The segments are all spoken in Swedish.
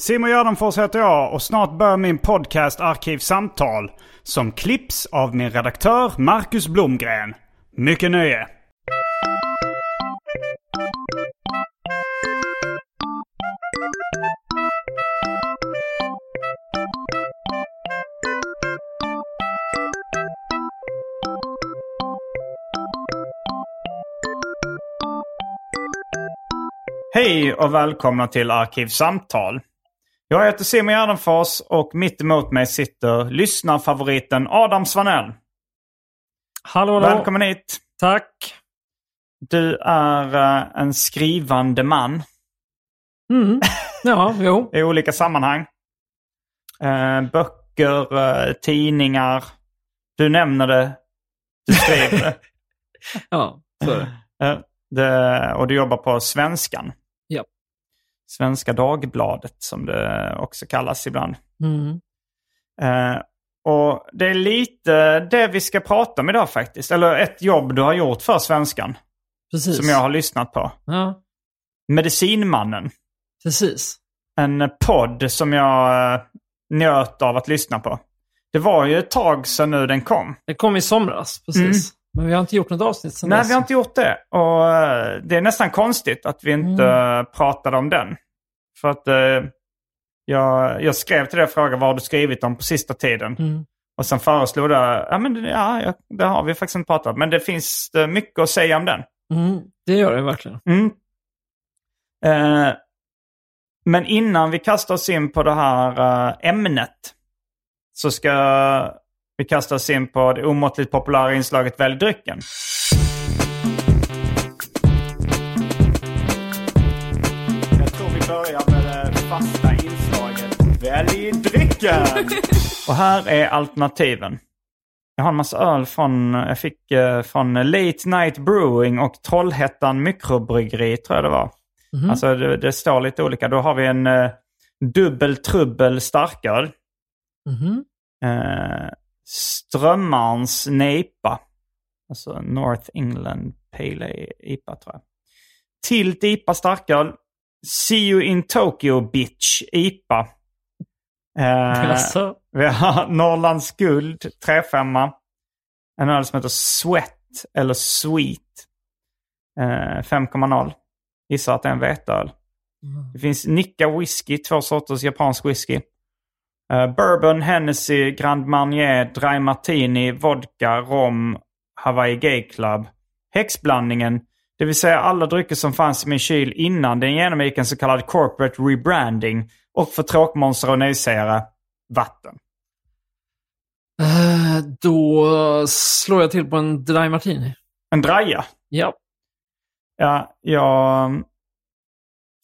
Simon Gärdenfors heter jag och snart börjar min podcast Arkivsamtal som klipps av min redaktör Marcus Blomgren. Mycket nöje! Hej och välkomna till Arkivsamtal. Jag heter Simon Gärdenfors och mitt emot mig sitter lyssnarfavoriten Adam Svanell. Hallå, hallå. Välkommen hit. Tack. Du är eh, en skrivande man Mm. Ja, jo. i olika sammanhang. Eh, böcker, eh, tidningar. Du nämner det. Du skriver det. Ja, så är det. Det. Och du jobbar på Svenskan. Ja. Svenska Dagbladet som det också kallas ibland. Mm. Eh, och det är lite det vi ska prata om idag faktiskt. Eller ett jobb du har gjort för Svenskan. Precis. Som jag har lyssnat på. Ja, Medicinmannen. precis. En podd som jag eh, njöt av att lyssna på. Det var ju ett tag sedan nu den kom. Det kom i somras, precis. Men vi har inte gjort något avsnitt sedan Nej, dess. vi har inte gjort det. Och eh, det är nästan konstigt att vi inte eh, pratade om den. För att eh, jag, jag skrev till dig och frågade vad har du skrivit om på sista tiden. Mm. Och sen föreslog det, ja men ja, det har vi faktiskt inte pratat om. Men det finns eh, mycket att säga om den. Mm, det gör det verkligen. Mm. Eh, men innan vi kastar oss in på det här ämnet så ska vi kasta oss in på det omåttligt populära inslaget Välj drycken. Jag tror vi börjar med det fasta inslaget Välj drycken! Och här är alternativen. Jag har en massa öl från, jag fick eh, från Late Night Brewing och Trollhättan Mikrobryggeri tror jag det var. Alltså det, det står lite olika. Då har vi en eh, dubbel trubbel starköl. Mhm. Eh, Strömmarns Nepa. Alltså North England Pale IPA tror jag. Tilt IPA starköl. See you in Tokyo bitch IPA. Eh, Alltså, vi har Norrlands Guld 35. En öl som heter Sweat eller Sweet. Eh, 5,0. Gissar att det är en veteöl. Det finns Nicka Whisky, två sorters japansk whisky. Eh, bourbon, Hennessy, Grand Marnier, Dry Martini, Vodka, Rom, Hawaii Gay Club. Häxblandningen, det vill säga alla drycker som fanns i min kyl innan den genomgick en så kallad corporate rebranding. Och för tråkmånsar och nejsägare, vatten. eh, då slår jag till på en dry martini. En draja. Ja. Ja, jag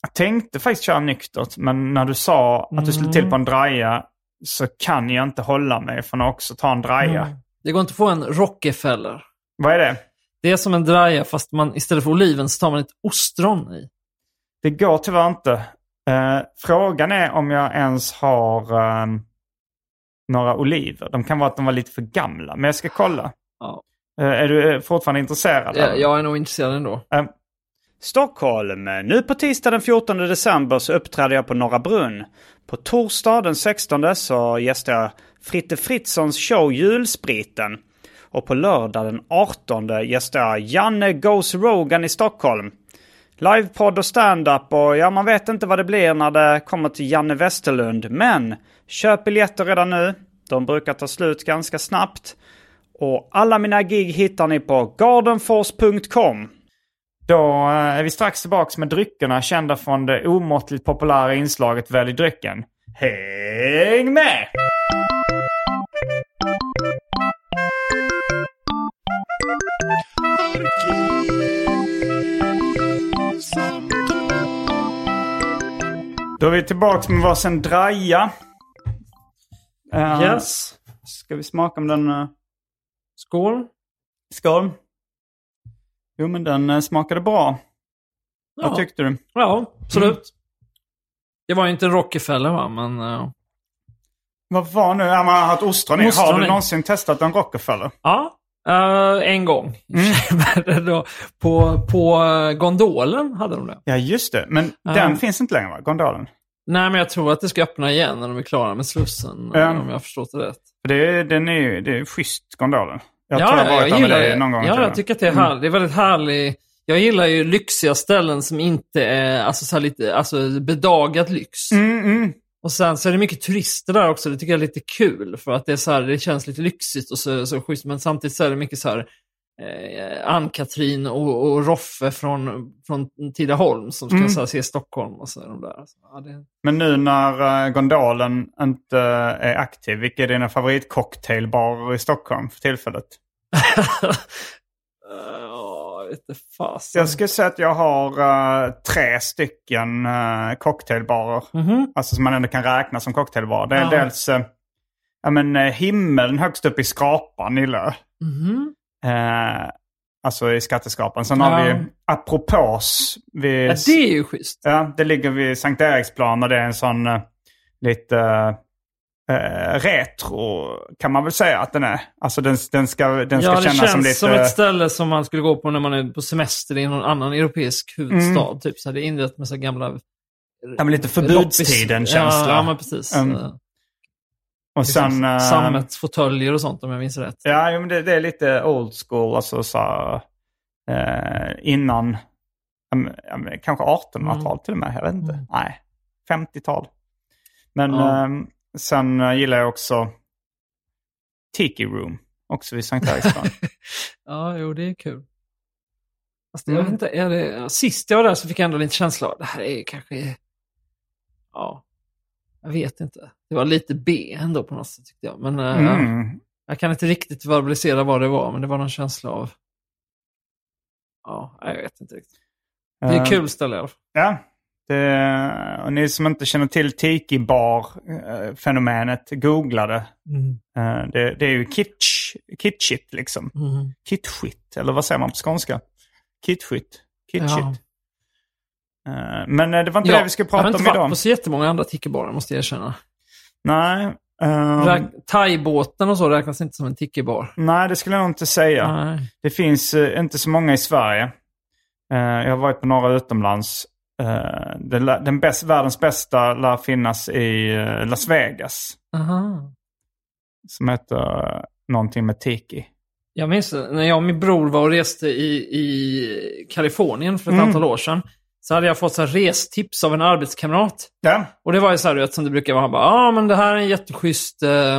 jag tänkte faktiskt köra nyktert, men när du sa att du skulle till på en draja så kan jag inte hålla mig från att också ta en draja. Mm. Det går inte att få en Rockefeller. Vad är det? Det är som en draja fast man istället för oliven så tar man ett ostron i. Det går tyvärr inte. Eh, frågan är om jag ens har eh, några oliver. De kan vara att de var lite för gamla, men jag ska kolla. Ja. Eh, är du eh, fortfarande intresserad? Jag, jag är nog intresserad ändå. Stockholm. Nu på tisdag den 14 december så uppträder jag på Norra Brunn. På torsdag den 16 så gästar jag Fritte Fritzons show Julspriten. Och på lördag den 18 gästar jag Janne Goes Rogan i Stockholm. Livepodd och stand-up och ja, man vet inte vad det blir när det kommer till Janne Westerlund. Men köp biljetter redan nu. De brukar ta slut ganska snabbt. Och alla mina gig hittar ni på gardenforce.com. Då eh, är vi strax tillbaka med dryckerna kända från det omåttligt populära inslaget Välj drycken. Häng med! Då är vi tillbaka med varsin draja. Eh, Yes. Ska vi smaka om den... eh, Skål. Skål. Jo men den eh, smakade bra. Ja. Vad tyckte du? Ja, absolut. Det var ju inte Rockefeller va, men... eh, Vad var nu? Ja, man har haft ostron i. Har du någonsin testat en Rockefeller? ja, eh, en gång. Då, på, på gondolen hade de det. Ja just det. Men Ja. den finns inte längre va? Gondolen? Nej, men jag tror att det ska öppna igen när de är klara med Slussen. Ja. Om jag har förstått det rätt. Det, den är ju det är schysst gondolen. Jag ja, tror jag har jag varit med gillar dig det. någon gång. Ja, jag tycker att det är härligt. Det är väldigt härligt. Jag gillar ju lyxiga ställen som inte är alltså, så lite, alltså, bedagad lyx. Mm, mm. Och sen så är det mycket turister där också. Det tycker jag är lite kul. För att det, är så här, det känns lite lyxigt och så, så schysst. Men samtidigt så är det mycket så här eh, Ann-Katrin och, och Roffe från, från Tidaholm som ska Mm. så här, se Stockholm. Och så, de där. Så, ja, det... Men nu när eh, gondolen inte är aktiv, vilka är dina favoritcocktailbarer i Stockholm för tillfället? Ja, jag. Jag skulle säga att jag har eh, tre stycken uh, cocktailbarer. Mhm. Alltså som man ändå kan räkna som cocktailbar. Det är Ja. dels uh, ja, men, himmeln högst upp i skrapan i Lö. Mhm. Eh, alltså i skatteskrapan. Sen Ja. har vi apropos. Vid, Ja, det är ju schysst. ja, det ligger vid Sankt Eriksplan och det är en sån eh, lite eh, retro kan man väl säga att den är. Alltså den, den ska, den ska Ja, det kännas känns som som, lite... ett ställe som man skulle gå på när man är på semester i någon annan europeisk huvudstad. Mm. Typ så här, det är inrett med så gamla... Ja, men lite förbudstiden-känsla. Ja, ja, men precis. Mm. Och sen... eh, Sammetsfåtöljer och sånt om jag minns rätt. Ja, men det, det är lite old school. Alltså så, eh, innan, kanske 1800-tal till och med. Jag vet inte. Mm. Nej, 50-tal. Men Ja. eh, sen gillar jag också Tiki Room. Också vid Sankt Eriksplan. Ja, jo, det är kul. Mm. jag vet inte, är det... Sist jag var där så fick jag ändå lite känsla av det här är kanske... Ja, jag vet inte. Det var lite B ändå på något sätt tyckte jag. Men eh, Mm. jag kan inte riktigt verbalisera vad det var, men det var någon känsla av... Ja, jag vet inte riktigt. Det är Eh, ett kul ställe i alla fall. Ja. Det, och ni som inte känner till Tiki-bar-fenomenet, googla det. Eh, det. Det är ju kitsch, kitschigt liksom. Mm. Kitschigt, eller vad säger man på skånska? Kitschigt. Kitschigt. Ja. Eh, Men eh, det var inte det vi skulle jag har prata inte om varit idag. på så jättemånga andra tiki-barer, måste jag erkänna. Nej. Räk- Thai-båten och så räknas inte som en tiki-bar. nej, det skulle jag nog inte säga. Nej. Det finns eh, inte så många i Sverige. Eh, jag har varit på några utomlands. Eh, den, den bäst, världens bästa lär finnas i Las Vegas. Aha. Som heter någonting med Tiki. Jag minns när jag och min bror var och reste i, i Kalifornien för ett Mm. antal år sedan. Så hade jag fått så restips av en arbetskamrat. Ja, Och det var ju så här, som det brukar vara. Han bara, ja ah, men det här är en jätteschysst eh,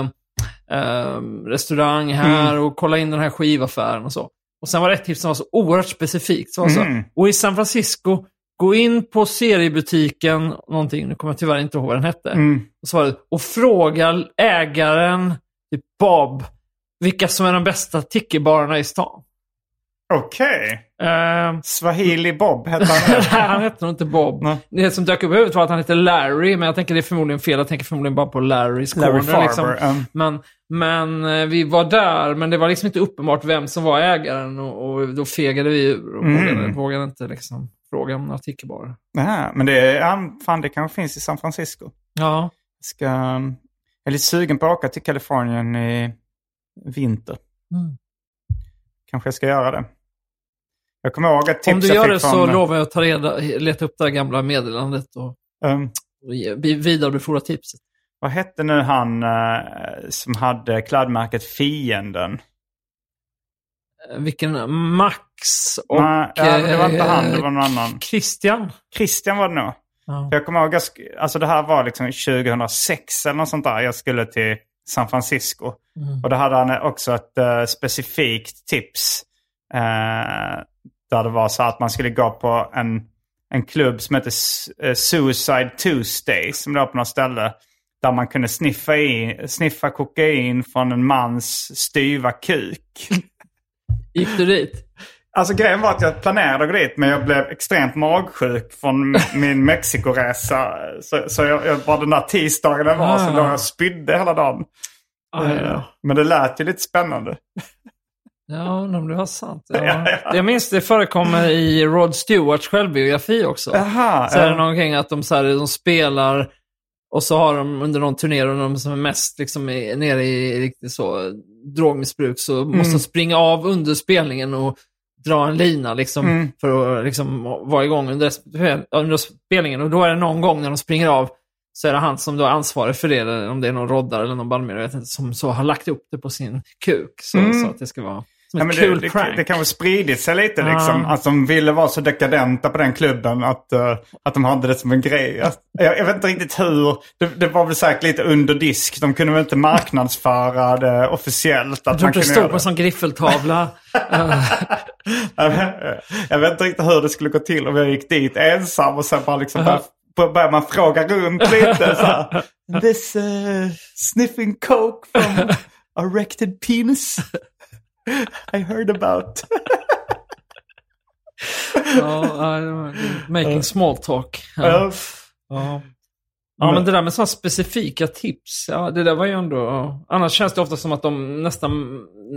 eh, restaurang här Mm. och kolla in den här skivaffären och så. Och sen var det ett tips som var så oerhört specifikt. Så Mm. och i San Francisco, gå in på seriebutiken, någonting, nu kommer jag tyvärr inte ihåg vad den hette. Mm. Och, så var det, och fråga ägaren, typ Bob, vilka som är de bästa tiki-barerna i stan. Okej. Uh, Swahili Bob heter han. Nej, han hette nog inte Bob. Nej. Det som dök upp i huvudet var att han hette Larry, men jag tänker det är förmodligen fel. Jag tänker förmodligen bara på Larry's Larry Corner. Liksom. Um, Men, men eh, vi var där, men det var liksom inte uppenbart vem som var ägaren och, och då fegade vi ur och Mm. vågade, vågade inte liksom fråga om några tiki-barer. ja, men det, är, fan, det kanske finns i San Francisco. Ja, Ska, jag är lite sugen på att åka till Kalifornien i vinter. Mm. kanske jag ska göra det. Jag kommer ihåg ett tips Om du gör det så från, lovar jag att ta reda, leta upp det här gamla meddelandet och, ehm, och vidarebefordra tipset. vad hette nu han eh, som hade klädmärket Fienden? Eh, Vilken Max och... Nej, ja, det var inte han, det eh, var någon annan. Christian. Christian var det nog. Ja. Jag kommer ihåg, alltså det här var liksom 2006 eller något sånt där. Jag skulle till San Francisco. Och då hade han också ett eh, specifikt tips. eh, där det var så att man skulle gå på en, en klubb som heter S- eh, Suicide Tuesday. Som var på något ställe. Där man kunde sniffa, in, sniffa kokain från en mans styva kuk. Gick du dit? Alltså grejen var att jag planerade att gå dit men jag blev extremt magsjuk från min Mexikoresa. Så, så jag, jag, bara den där tisdagen det var så Ah. låg jag och spydde hela dagen. Ah, ja. Men det lät ju lite spännande. Ja, om det var sant. Ja. Jag minns det förekommer i Rod Stewarts självbiografi också. Jaha. Så är det ja. någonting att de, så här, de spelar och så har de under någon turné och de som är mest liksom, är nere i riktigt så drogmissbruk så Mm. måste de springa av under spelningen och dra en lina liksom, Mm. för att liksom, vara igång under, under spelningen. Och då är det någon gång när de springer av så är det han som då är ansvarig för det, eller om det är någon roddare eller någon bandmedlem, som så har lagt upp det på sin kuk. Så, så att det ska vara som. Ja, ett men kul det, det, prank. det kanske spridit sig lite Ja. liksom. Att de ville vara så dekadenta på den klubben att, eh, att de hade det som en grej. Att- Jag, jag vet inte riktigt hur. Det, det var väl säkert lite under disk. De kunde väl inte marknadsföra det officiellt. Att jag tror det stod på en sån griffeltavla. jag, vet, jag vet inte riktigt hur det skulle gå till om jag gick dit ensam och sen bara liksom bör, bör- börjar man fråga runt lite. Så här, This uh, sniffing coke from erected penis I heard about. ja, var- making small talk. Ja. Ja. Ja. Ja, men det där med sådana specifika tips, ja, det där var ju ändå... Annars känns det ofta som att de nästan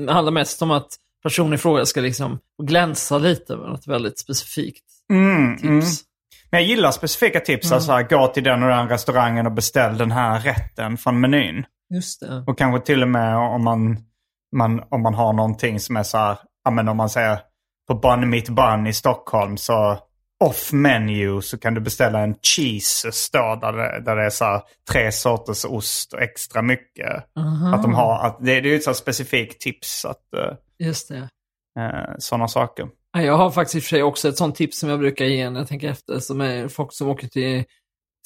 handlar mest om att personen i fråga ska liksom glänsa lite med något väldigt specifikt Mm, tips. mm. Men jag gillar specifika tips. Alltså här, gå till den och den restaurangen och beställ den här rätten från menyn. Just det. Och kanske till och med om man, man, om man har någonting som är så här, ja men om man säger på Bun Meat Bun i Stockholm så off menu så kan du beställa en cheese då, där det, där det är så här, tre sorters ost och extra mycket. Att de har, att det, det är ju ett så specifikt tips att Just det. uh, sådana saker. Ja, Jag har faktiskt i och för sig också ett sånt tips som jag brukar ge när jag tänker efter, som är folk som åker till,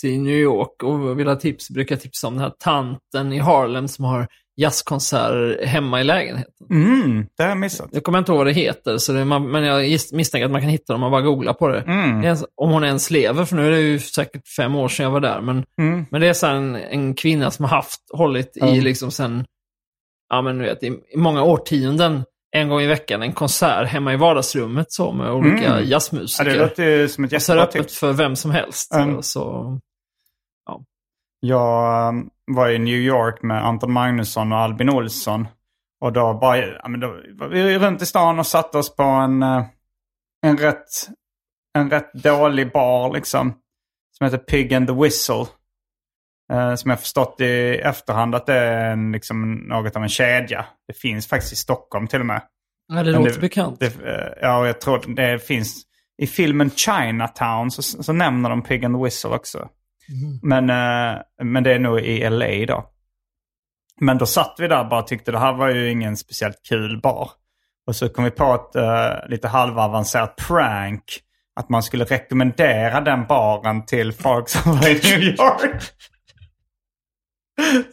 till New York och vill ha tips, brukar tipsa om den här tanten i Harlem som har jazzkonserter hemma i lägenheten. Mm, det har jag missat. Jag kommer inte ihåg vad det heter, så det, man, men jag misstänker att man kan hitta det om man bara googlar på det. Mm. Om hon ens lever, för nu är det ju säkert fem år sedan jag var där. Men, Mm. men det är så en, en kvinna som har haft, hållit i liksom sen, ja men du vet, i, i många årtionden, en gång i veckan, en konsert hemma i vardagsrummet så med olika Mm. Ja, jazzmusiker. det låter ju som ett jättebra öppet tips. för vem som helst. Mm. Så, Jag um, var i New York med Anton Magnusson och Albin Olsson. Och då, bara, ja, men då var vi runt i stan och satte oss på en, eh, en, rätt, en rätt dålig bar liksom. Som heter Pig and the Whistle. Eh, som jag förstått i efterhand att det är en, liksom, något av en kedja. Det finns faktiskt i Stockholm till och med. ja, det låter bekant. Det, eh, ja, och jag tror det finns... I filmen Chinatown så, så nämner de Pig and the Whistle också. Mm-hmm. Men, eh, men det är nog i LA då. Men då satt vi där och bara tyckte det här var ju ingen speciellt kul bar. Och så kom vi på ett uh, lite halvavancerat prank. Att man skulle rekommendera den baren till folk som var i New York.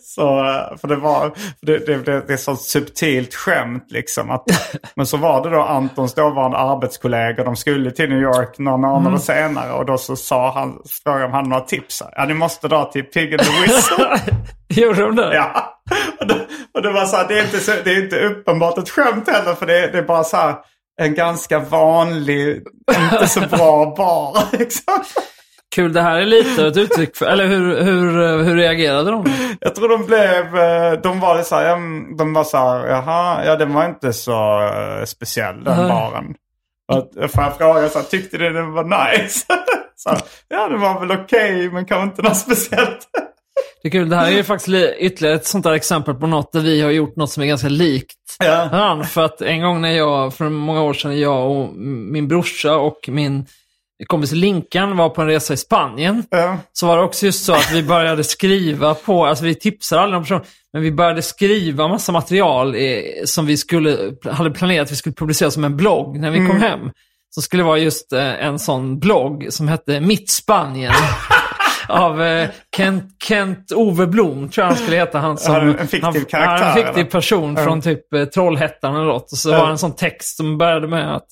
Så, eh, för det var, för det, det, det, det är så subtilt skämt liksom. Att, men så var det då Antons dåvarande arbetskollegor. De skulle till New York några månader senare. Och då så sa han, frågade om han hade några tips. Ja, ni måste dra till Pig and the Whistle. Gjorde de det? ja. Och det, och det var så här, det är, inte så, det är inte uppenbart ett skämt heller. För det, det är bara så här en ganska vanlig, inte så bra bar. Liksom. Kul, det här är lite ett uttryck för, eller hur, hur, hur reagerade de? Jag tror de blev, eh, de var så här, mm, de var så här, jaha, ja den var inte så eh, speciell den baren. Får jag fråga, så här, tyckte ni den var nice? så, här, ja den var väl okej men kanske inte något speciellt. Det är kul. Det här är ju faktiskt li- ytterligare ett sånt där exempel på något där vi har gjort något som är ganska likt Ja. För att en gång när jag, för många år sedan, jag och min brorsa och min kompis Linkan var på en resa i Spanien. Ja. Så var det också just så att vi började skriva på, alltså vi tipsade aldrig om person, men vi började skriva massa material eh, som vi skulle, hade planerat att vi skulle publicera som en blogg när vi kom Mm. hem. Så skulle det vara just eh, en sån blogg som hette Mitt Spanien. av eh, Kent, Kent Ove Blom, tror jag han skulle heta. Han som, en fiktiv han, karaktär, Ja, en fiktiv eller? person från typ eh, Trollhättan eller något. Och så Ja. var det en sån text som började med att,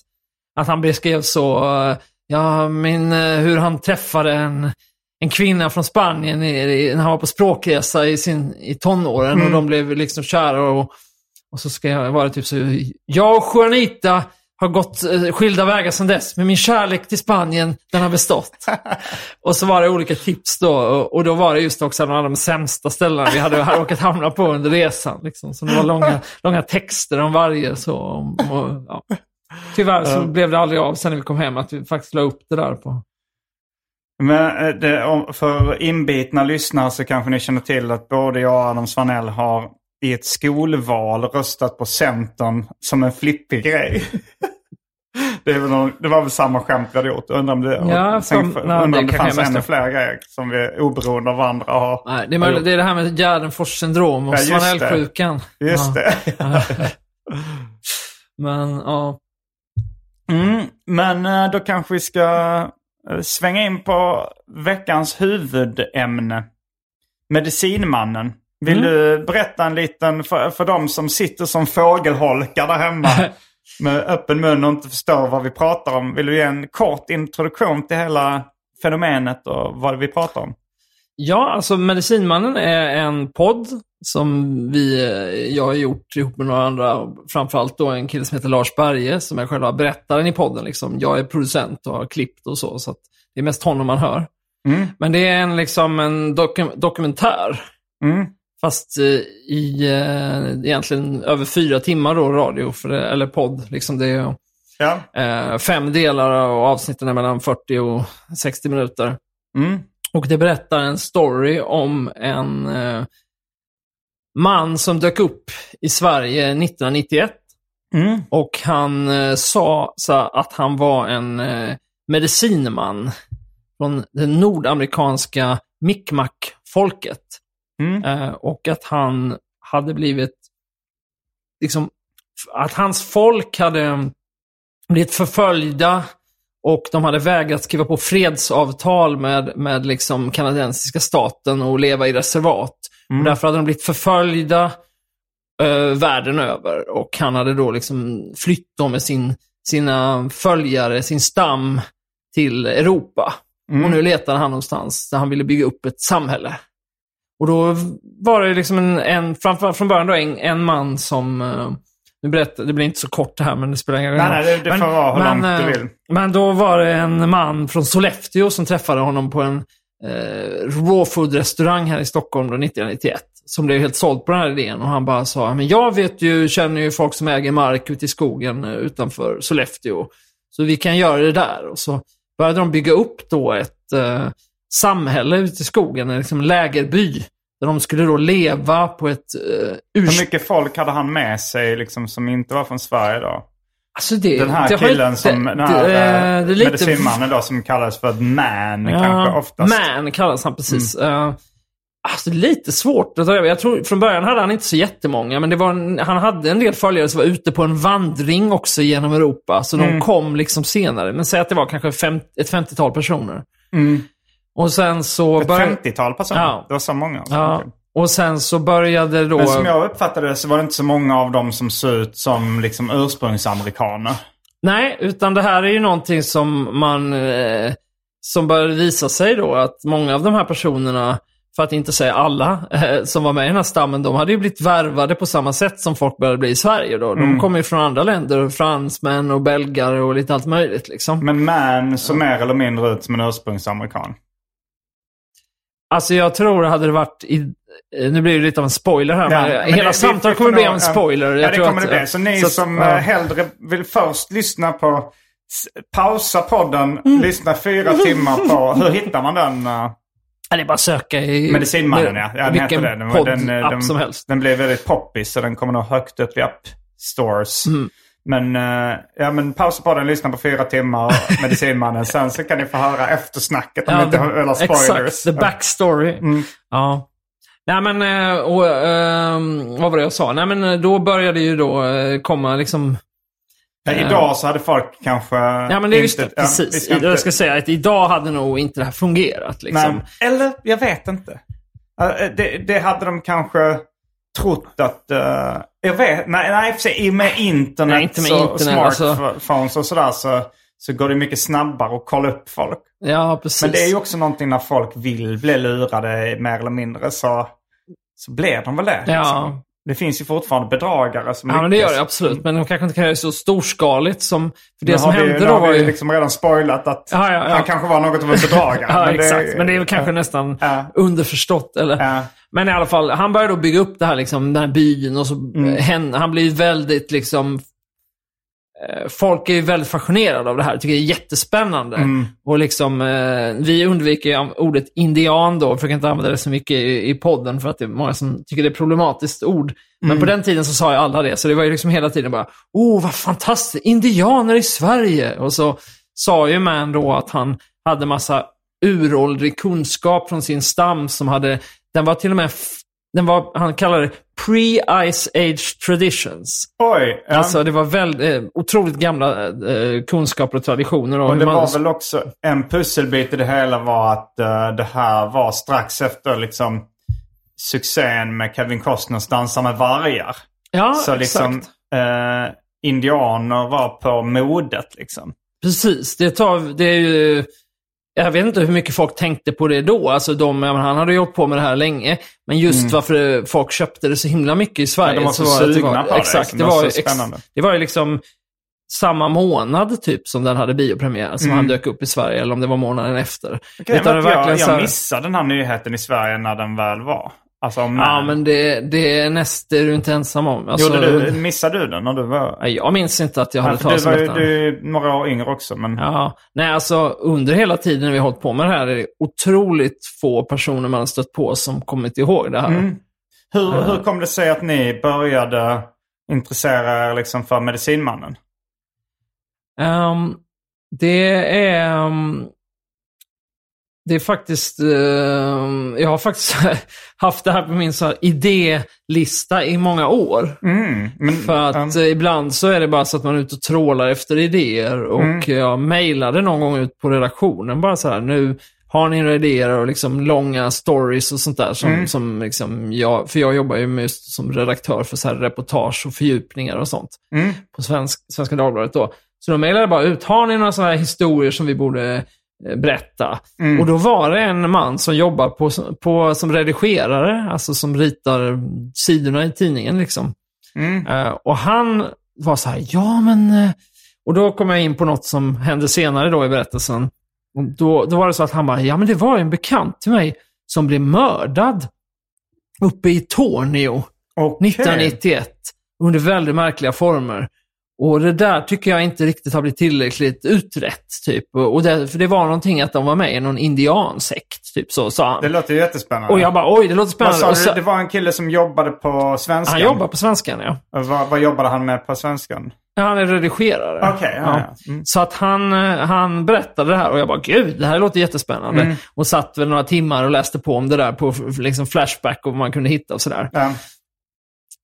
att han beskrev så, eh, ja, min, eh, hur han träffade en, en kvinna från Spanien i, när han var på språkresa i, sin, i tonåren Mm. och de blev liksom kära. Och, och så ska jag vara typ så, jag och Juanita har gått eh, skilda vägar sedan dess, men min kärlek till Spanien, den har bestått. och så var det olika tips då, och, och då var det just också en av de sämsta ställena vi hade, råkat hamna på under resan. Liksom. Så det var långa, långa texter om varje. Så, och, ja. Tyvärr så blev det aldrig av sen när vi kom hem att vi faktiskt la upp det där på. Men eh, det, för inbitna lyssnare så kanske ni känner till att både jag och Adam Svanell har i ett skolval röstat på Centern som en flippig grej. Det, någon, det var väl samma skämt vi hade gjort. Undrar om det, Ja, sen, som- nej, undrar om det fanns mest- ännu fler grejer som vi oberoende av varandra har. Nej, det, är möjligt, det är det här med Gärdenfors syndrom och Ja, just det. Svanellsjukan. Just ja. det. Men ja, Mm, men eh, då kanske vi ska eh, svänga in på veckans huvudämne. Medicinmannen. Vill Mm. du berätta en liten, för, för de som sitter som fågelholkar där hemma med öppen mun och inte förstår vad vi pratar om. Vill du ge en kort introduktion till hela fenomenet och vad vi pratar om? Ja, alltså Medicinmannen är en podd som vi, eh, jag har gjort ihop med några andra. Framförallt då en kille som heter Lars Berge som är själva berättaren i podden. Liksom. Jag är producent och har klippt och så, så det är mest honom man hör. Mm. Men det är en, liksom en dokum dokumentär. Mm. Fast eh, i eh, egentligen över fyra timmar då radio, för det, eller podd. Liksom det är Ja. eh, fem delar och avsnitten är mellan 40 och 60 minuter. Mm. Och det berättar en story om en eh, man som dök upp i Sverige 1991. Mm. Och han eh, sa så att han var en eh, medicinman från det nordamerikanska Mi'kmaq-folket. Mm. Eh, och att han hade blivit, liksom, att hans folk hade blivit förföljda och de hade vägrat skriva på fredsavtal med, med liksom kanadensiska staten och leva i reservat. Och därför hade de blivit förföljda eh, världen över. Och han hade då liksom flytt då med sin, sina följare, sin stam, till Europa. Och nu letade han någonstans där han ville bygga upp ett samhälle. Och då var det liksom en, en framför, från början då en, en man som, eh, nu berättar, det blir inte så kort det här men det spelar ingen roll. Nej, nej, det- det får vara hur långt du eh, vill. Men då var det en man från Sollefteå som träffade honom på en eh, raw food-restaurang här i Stockholm då 1991. Som blev helt såld på den här idén och han bara sa, men jag vet ju, känner ju folk som äger mark ute i skogen eh, utanför Sollefteå. Så vi kan göra det där. Och så började de bygga upp då ett eh, samhälle ute i skogen, en liksom lägerby. Där de skulle då leva på ett eh, Hur urs... mycket folk hade han med sig liksom, som inte var från Sverige då? Alltså det, Den här det killen inte- som, den det- här det- eh, det är lite- medicinmannen då som kallades för man kanske oftast. Man kallas han precis. Mm. Uh, alltså lite svårt att ta över. Jag tror från början hade han inte så jättemånga, men det var en, han hade en del följare som var ute på en vandring också genom Europa. Så Mm. de kom liksom senare. Men säg att det var kanske fem, ett 50-tal personer. Och sen så... Mm. Ett bör- 50-tal personer? Ja. Det var så många? alltså. Ja. Okej. Och sen så började då... Men som jag uppfattade det så var det inte så många av dem som såg ut som liksom ursprungsamerikaner. Nej, utan det här är ju någonting som man... Eh, som började visa sig då att många av de här personerna, för att inte säga alla, eh, som var med i den här stammen, de hade ju blivit värvade på samma sätt som folk började bli i Sverige då. De kommer ju från andra länder, fransmän och belgare och lite allt möjligt liksom. Men man såg mer eller mindre ut som en ursprungsamerikan. Alltså jag tror det hade det varit i... eh, Nu blir det lite av en spoiler här, Ja, men hela samtalet kommer bli nog- av en spoiler. Ja, Jag det tror kommer att- det bli. Så ni så att- som ja. eh, hellre vill först lyssna på... Pausa podden, Mm. lyssna fyra timmar på... Hur hittar man den? eh? Ja, det är bara att söka i Medicinmannen ja. ja den heter det. Den, podd, den, den, som helst. Den blev väldigt poppis så den kommer nog högt upp i app stores. Mm. Men, ja, men pausa på den, lyssna på fyra timmar Medicinmannen. Sen så kan ni få höra eftersnacket om Ja, inte eller spoilers. Mm. Exakt, the backstory. Ja. Nej men, eh, och, ehm, vad var det jag sa? Nej men eh, då började ju då eh, komma liksom... Ja, idag så hade folk kanske Ja men det är just det, inte- ja, precis. inte- Jag ska säga att idag hade nog inte det här fungerat liksom. Men, eller, jag vet inte. Eh, Det, det hade de kanske trott att... eh, jag vet, nej, nej i och och med internet, Nej, inte med och internet, alltså. smartphones och sådär så, så går det mycket snabbare att kolla upp folk. Ja, precis. Men det är ju också någonting när folk vill bli lurade mer eller mindre så, så blir de väl det. Ja. liksom. Det finns ju fortfarande bedragare som Ja, men det gör det absolut. Men de kanske inte kan göra det så storskaligt som... För det Nu som har vi, hände då har var vi ju... liksom redan spoilat att Ja, ja, ja. han kanske var något av en bedragare. Ja, men det- exakt. Men det är väl kanske nästan underförstått. Eller? Ja. Men i alla fall, han började då bygga upp det här, liksom, den här byn och så Mm. hen, han blir väldigt liksom... eh, Folk är ju väldigt fascinerade av det här, tycker det är jättespännande. Mm. Och liksom, eh, vi undviker ordet indian då, försöker inte använda det så mycket i, i podden för att det är många som tycker det är ett problematiskt ord. Men Mm. på den tiden så sa ju alla det, så det var ju liksom hela tiden bara, oh vad fantastiskt, indianer i Sverige! Och så sa ju Man då att han hade massa uråldrig kunskap från sin stam som hade, den var till och med, den var, han kallade det pre-ice age traditions. Oj. Ja. Alltså det var väldigt, eh, otroligt gamla eh, kunskaper och traditioner. Och det man- var väl också en pusselbit i det hela var att eh, det här var strax efter liksom succén med Kevin Costners Dansa med vargar. Ja, Så liksom exakt. eh, indianer var på modet liksom. Precis, det, tar, det är ju... Jag vet inte hur mycket folk tänkte på det då. Alltså de, jag han hade ju hållit på med det här länge. Men just varför det- folk köpte det så himla mycket i Sverige. Mm. Ja, de var så sugna på det, Exakt, liksom. det, var ex- det var ju liksom samma månad typ som den hade biopremiär. Som han dök upp i Sverige, eller om det var månaden efter. Mm. Grejen Utan att verkligen jag, jag missade den här nyheten i Sverige när den väl var. Alltså om Ja, men det, det är näst, det är du inte ensam om. Alltså, Gjorde du, missade du den när du var... Jag minns inte att jag hade talat var om detta. du är några år yngre också men... Ja, nej alltså under hela tiden vi har hållit på med det här är det otroligt få personer man har stött på som kommit ihåg det här. Mm. Hur, hur kom det sig att ni började intressera er liksom för Medicinmannen? Ehm, det är... ehm, det är faktiskt... ehm, jag har faktiskt haft det här på min så här idélista i många år. Mm. Men, För att um, eh, ibland så är det bara så att man är ute och trålar efter idéer. Och Mm. jag mejlade någon gång ut på redaktionen bara så här, nu har ni några idéer och liksom långa stories och sånt där. Som, Mm. som liksom jag, för jag jobbar ju med just som redaktör för så här reportage och fördjupningar och sånt. Mm. På svensk, Svenska Dagbladet då. Så då mejlade bara ut, har ni några sådana här historier som vi borde eh, berätta? Mm. Och då var det en man som jobbar på, på, som redigerare, alltså som ritar sidorna i tidningen liksom. Mm. Eh, och han var så här, ja men... eh," Och då kom jag in på något som hände senare då i berättelsen. Och då, då var det så att han bara, ja men det var en bekant till mig som blev mördad uppe i Tornio Okej. 1991 under väldigt märkliga former. Och det där tycker jag inte riktigt har blivit tillräckligt utrett. Typ. Och det, för det var någonting att de var med i någon indiansekt, typ så sa han. Det låter ju jättespännande. Och jag bara, oj, det låter Vad spännande. sa du? Det var en kille som jobbade på svenskan? han jobbar på svenskan, ja. Vad, vad jobbade han med på svenskan? Han är redigerare. Okej, ja, ja. Mm. Så att han, eh, han berättade det här och jag bara, gud, det här låter jättespännande. Mm. Och satt väl några timmar och läste på om det där på liksom Flashback och vad man kunde hitta och sådär. Ja.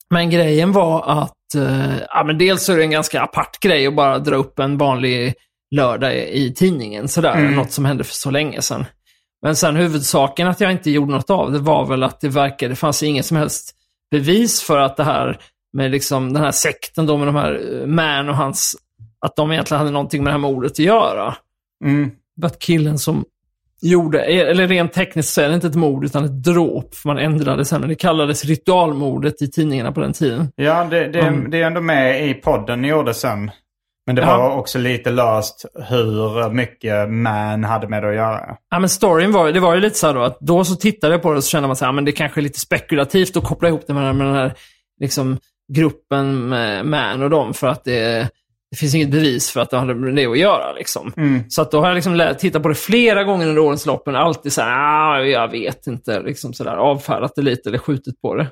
Men grejen var att, eh, ja men dels så är det en ganska apart grej att bara dra upp en vanlig lördag i, i tidningen sådär. Mm. Något som hände för så länge sedan. Men sen huvudsaken att jag inte gjorde något av det var väl att det verkade, det fanns inget som helst bevis för att det här med liksom den här sekten då med de här eh, Man och hans, att de egentligen hade någonting med det här mordet att göra. Mm. Att killen som gjorde, eller rent tekniskt så är det inte ett mord utan ett dråp, för man ändrade sen, men det kallades ritualmordet i tidningarna på den tiden. Ja, det, det, Mm. det är ändå med i podden ni gjorde sen. Men det Ja. var också lite löst hur mycket man hade med det att göra. Ja, men storyn var, det var ju lite så här då, att då så tittade jag på det och så kände man så här, men det kanske är lite spekulativt att koppla ihop det med, den här- med den här liksom, gruppen med Man och dem, för att det, det finns inget bevis för att det hade med det att göra. Liksom. Mm. Så att då har jag liksom tittat på det flera gånger under årens lopp, men alltid så här, ah, jag vet inte, liksom så där, avfärdat det lite eller skjutit på det.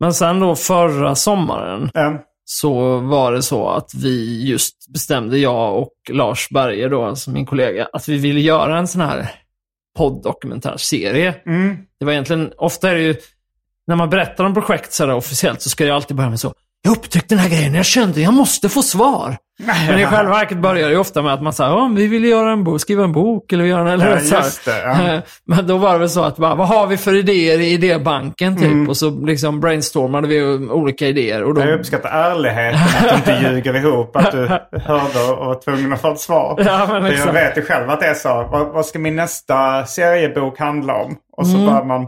Men sen då förra sommaren Ja. så var det så att vi just bestämde, jag och Lars Berger då, alltså min kollega, att vi ville göra en sån här podd-dokumentärserie. Mm. Det var egentligen, ofta är det ju, när man berättar om projekt så officiellt så ska det alltid börja med så, jag upptäckte den här grejen, jag kände jag måste få svar. Men i själva verket börjar det ju ofta med att man säger, ja, vi vill göra en bok, skriva en bok eller göra en, eller Ja, så det, ja. Men då var det väl så att, bara, vad har vi för idéer i idébanken typ? Mm. Och så liksom brainstormade vi olika idéer. Och då, Jag uppskattar ärligheten, att du inte ljuger ihop att du hörde och var tvungen att få ett svar. Ja, liksom. jag vet ju själv att det är så. Vad, vad ska min nästa seriebok handla om? Och Mm. så börjar man...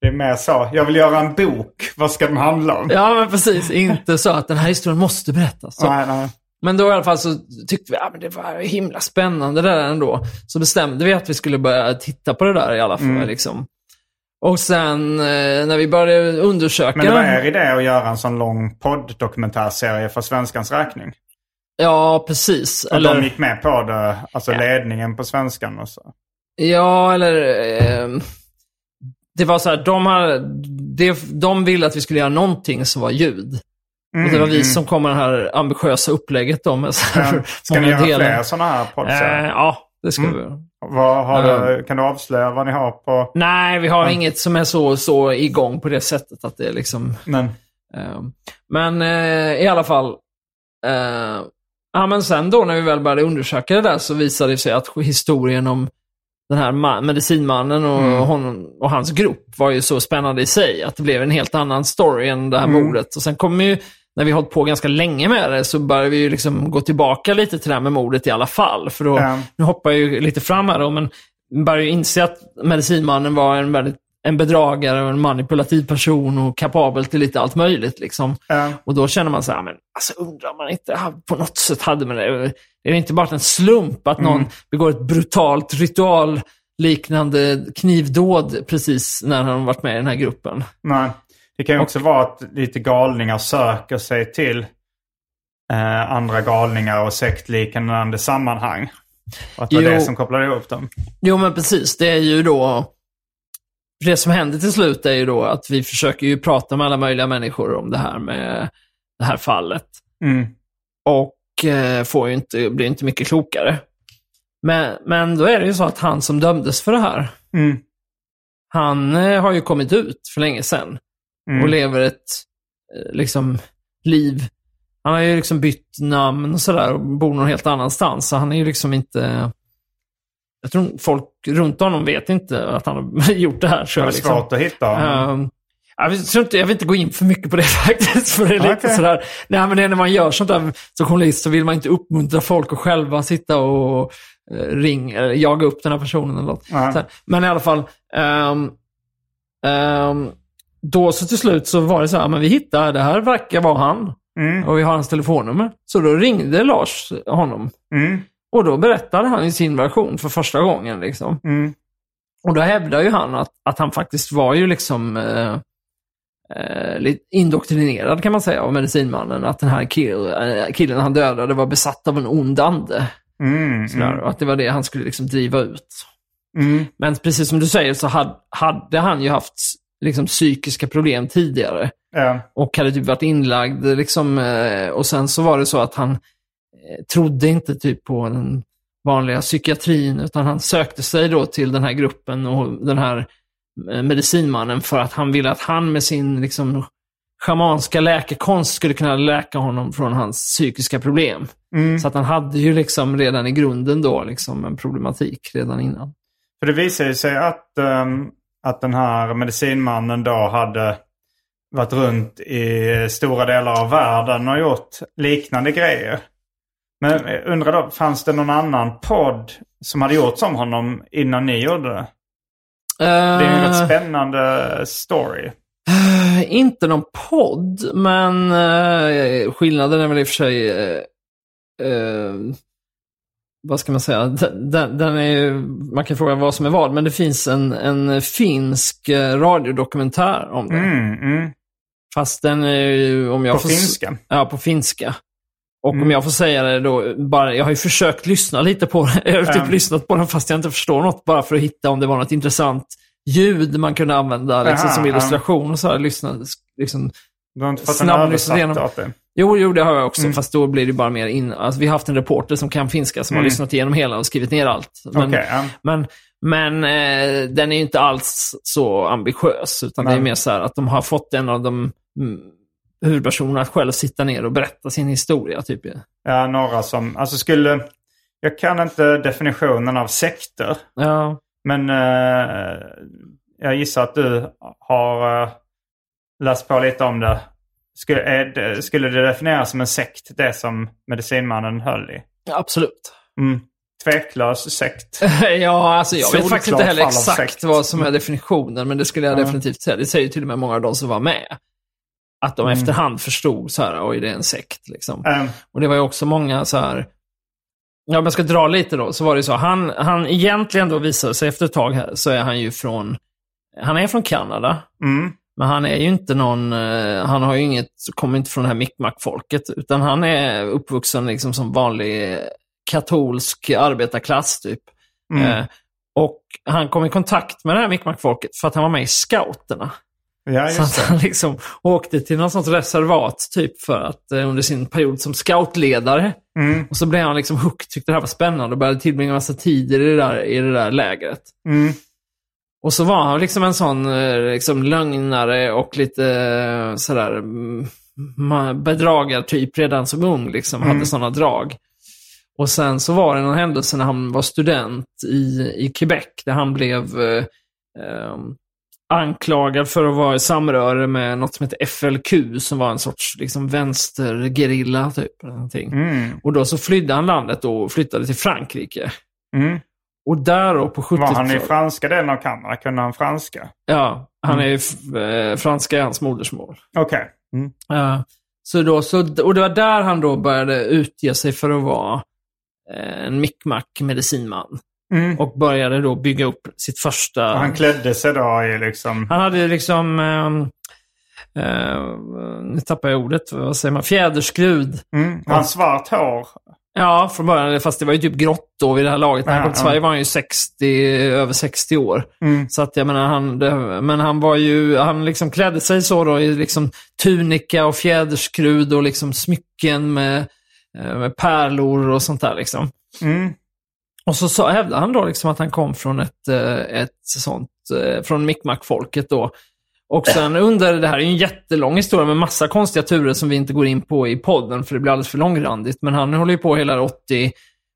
Det är mer så. Jag vill göra en bok. Vad ska den handla om? Ja, men precis. Inte så att den här historien måste berättas. Så. Nej, nej. Men då i alla fall så tyckte vi att det var himla spännande det där ändå. Så bestämde vi att vi skulle börja titta på det där i alla fall. Mm. Liksom. Och sen eh, när vi började undersöka... Men det var er idé att göra en sån lång podd-dokumentärserie för svenskans räkning? Ja, precis. Och de Eller, gick med på det, alltså ledningen på svenskan och så? ja, eller... Eh, det var så här, de, har, det, de ville att vi skulle göra någonting som var ljud. och det var vi som kom med det här ambitiösa upplägget då med så här Mm, Ja. Ska ni göra delar. fler sådana här Eh, poddar? ja, det ska Mm. vi. Ja. du, kan du avslöja vad ni har på... Nej, vi har inget som är så, så igång på det sättet att det är liksom... Men, Eh, men eh, i alla fall. Eh, ja, men sen då när vi väl började undersöka det där så visade det sig att historien om den här ma- medicinmannen och, Mm. honom, och hans grupp var ju så spännande i sig. Att det blev en helt annan story än det här Mm. mordet. Och sen kommer ju, när vi hållit på ganska länge med det, så börjar vi ju liksom gå tillbaka lite till det här med mordet i alla fall. För då, Ja. nu hoppar jag ju lite fram här då, men börjar ju inse att medicinmannen var en väldigt en bedragare och en manipulativ person och kapabel till lite allt möjligt. Liksom. Ja. Och då känner man så här, men alltså undrar man inte, på något sätt hade man det. Är det inte bara en slump att någon begår ett brutalt ritualliknande knivdåd precis när han varit med i den här gruppen? nej. Det kan ju också vara att lite galningar söker sig till eh, andra galningar och sektliknande sammanhang. Och att det var Jo. det som kopplade ihop dem. Jo, men precis. Det är ju då... Det som händer till slut är ju då att vi försöker ju prata med alla möjliga människor om det här med det här fallet. Mm. Och eh, får ju inte, blir inte mycket klokare. Men, men då är det ju så att han som dömdes för det här, Mm. han eh, har ju kommit ut för länge sedan. Mm. Och lever ett eh, liksom, liv. Han har ju liksom bytt namn och sådär och bor någon helt annanstans. Så han är ju liksom inte... Jag tror folk runt honom vet inte att han har gjort det här. tror Det är liksom. svårt att hitta honom. Ehm, jag, vill, tror inte, jag vill inte gå in för mycket på det faktiskt. För det är lite Okej. sådär, nej men det är när man gör sånt där som journalist så vill man inte uppmuntra folk att själva sitta och uh, ring, jaga upp den här personen eller något. Så här. Men i alla fall, ehm, ehm, då så till slut så var det så här, men vi hittar, det här verkar vara han. Mm. Och vi har hans telefonnummer. Så då ringde Lars honom. Mm. Och då berättade han i sin version för första gången. Liksom. Mm. Och då hävdar ju han att, att han faktiskt var ju liksom eh, eh, indoktrinerad kan man säga av medicinmannen. Att den här kill, eh, killen han dödade var besatt av en ond ande. Mm. Sådär, Mm. Och att det var det han skulle liksom driva ut. Mm. Men precis som du säger så hade, hade han ju haft liksom, psykiska problem tidigare. Ja. Och hade typ varit inlagd. Liksom, eh, och sen så var det så att han trodde inte typ på den vanliga psykiatrin, utan han sökte sig då till den här gruppen och den här eh, medicinmannen för att han ville att han med sin liksom, schamanska läkekonst skulle kunna läka honom från hans psykiska problem. Mm. Så att han hade ju liksom redan i grunden då liksom en problematik redan innan. För det visade ju sig att, ehm, att den här medicinmannen då hade varit runt i stora delar av världen och gjort liknande grejer. Men undrar då, fanns det någon annan podd som hade gjort som honom innan ni gjorde det? Det är en rätt Eh, spännande story. Eh, Inte någon podd, men eh, skillnaden är väl i och för sig... Vad ska man säga? Den, den är ju, man kan fråga vad som är vad, men det finns en, en finsk radiodokumentär om det. Mm, mm. Fast den är ju, om jag På får... finska? Ja, på finska. Och om jag får säga det då, bara, jag har ju försökt lyssna lite på den. Jag har typ Mm. lyssnat på den fast jag inte förstår något. Bara för att hitta om det var något intressant ljud man kunde använda liksom, Aha, som illustration. Och så här, lyssna, liksom. Du har inte fått en Snabblyssnat översatt igenom. Jo, jo, det har jag också. Mm. Fast då blir det bara mer in... Alltså, vi har haft en reporter som kan finska som har Mm. lyssnat igenom hela och skrivit ner allt. Men, ja. men, men eh, den är inte alls så ambitiös. Utan det är Nej. mer så här att de har fått en av de mm, huvudpersonerna att själv sitta ner och berätta sin historia. Typ. Ja, några som... Alltså skulle... Jag kan inte definitionen av sekter. Ja, Men eh, jag gissar att du har eh, läst på lite om det. Skulle, är det. skulle det definieras som en sekt, det som medicinmannen höll i? absolut. Mm. Tveklös sekt. ja, alltså jag vet Solklart faktiskt inte heller exakt vad som är definitionen, men det skulle jag Ja. definitivt säga. Det säger till och med många av de som var med. Att de Mm. efterhand förstod så här, oj det är en sekt. Liksom. Eh, Och det var ju också många så här, ja om jag ska dra lite då, så var det så, han, han egentligen då visade sig efter ett tag här, så är han ju från, han är från Kanada. mm. Men han är ju inte någon, eh, han har ju inget, kommer inte från det här Mi'kmaq-folket, utan han är uppvuxen liksom som vanlig katolsk arbetarklass typ. Mm. Eh, och han kom i kontakt med det här Mi'kmaq-folket för att han var med i scouterna. Ja, Så att han liksom åkte till något sånt reservat typ för att eh, under sin period som scoutledare. Mm. Och så blev han liksom hooked, tyckte det här var spännande och började tillbringa massa tid i det där, i det där lägret. Mm. Och så var han liksom en sån eh, liksom lögnare och lite eh, sådär mm, bedragartyp redan som ung. Liksom, Mm. Hade sådana drag. Och sen så var det någon händelse när han var student i, i Quebec där han blev eh, eh, anklagad för att vara i samröre med något som heter FLQ som var en sorts liksom, vänstergerilla typ. Någonting. Mm. Och då så flydde han landet och flyttade till Frankrike. Mm. Och där då på 70-talet... Var han i franska delen av Kanada? Kunde han franska? Ja, han är ju f- eh, franska är hans modersmål. Okej. Mm. Ja. Så då, så, och det var där han då började utge sig för att vara eh, en mickmack-medicinman. Mm. Och började då bygga upp sitt första... Och han klädde sig då i liksom... Han hade liksom... ehm, eh, nu tappar jag ordet. Vad säger man? Fjäderskrud. Mm. Han svart hår. Ja, från början. Fast det var ju typ grått då vid det här laget. När han kom till. Sverige var han ju 60, över 60 år. Mm. Så att jag menar, han, det, men han var ju, han liksom klädde sig så då i liksom tunika och fjäderskrud och liksom smycken med, eh, med pärlor och sånt där liksom. Mm. Och så, så hävdade han då liksom att han kom från ett, eh, ett sånt, eh, från Mi'kmaq-folket då. Och sen under, det här är ju en jättelång historia med massa konstiga turer som vi inte går in på i podden för det blir alldeles för långrandigt. Men han håller ju på hela 80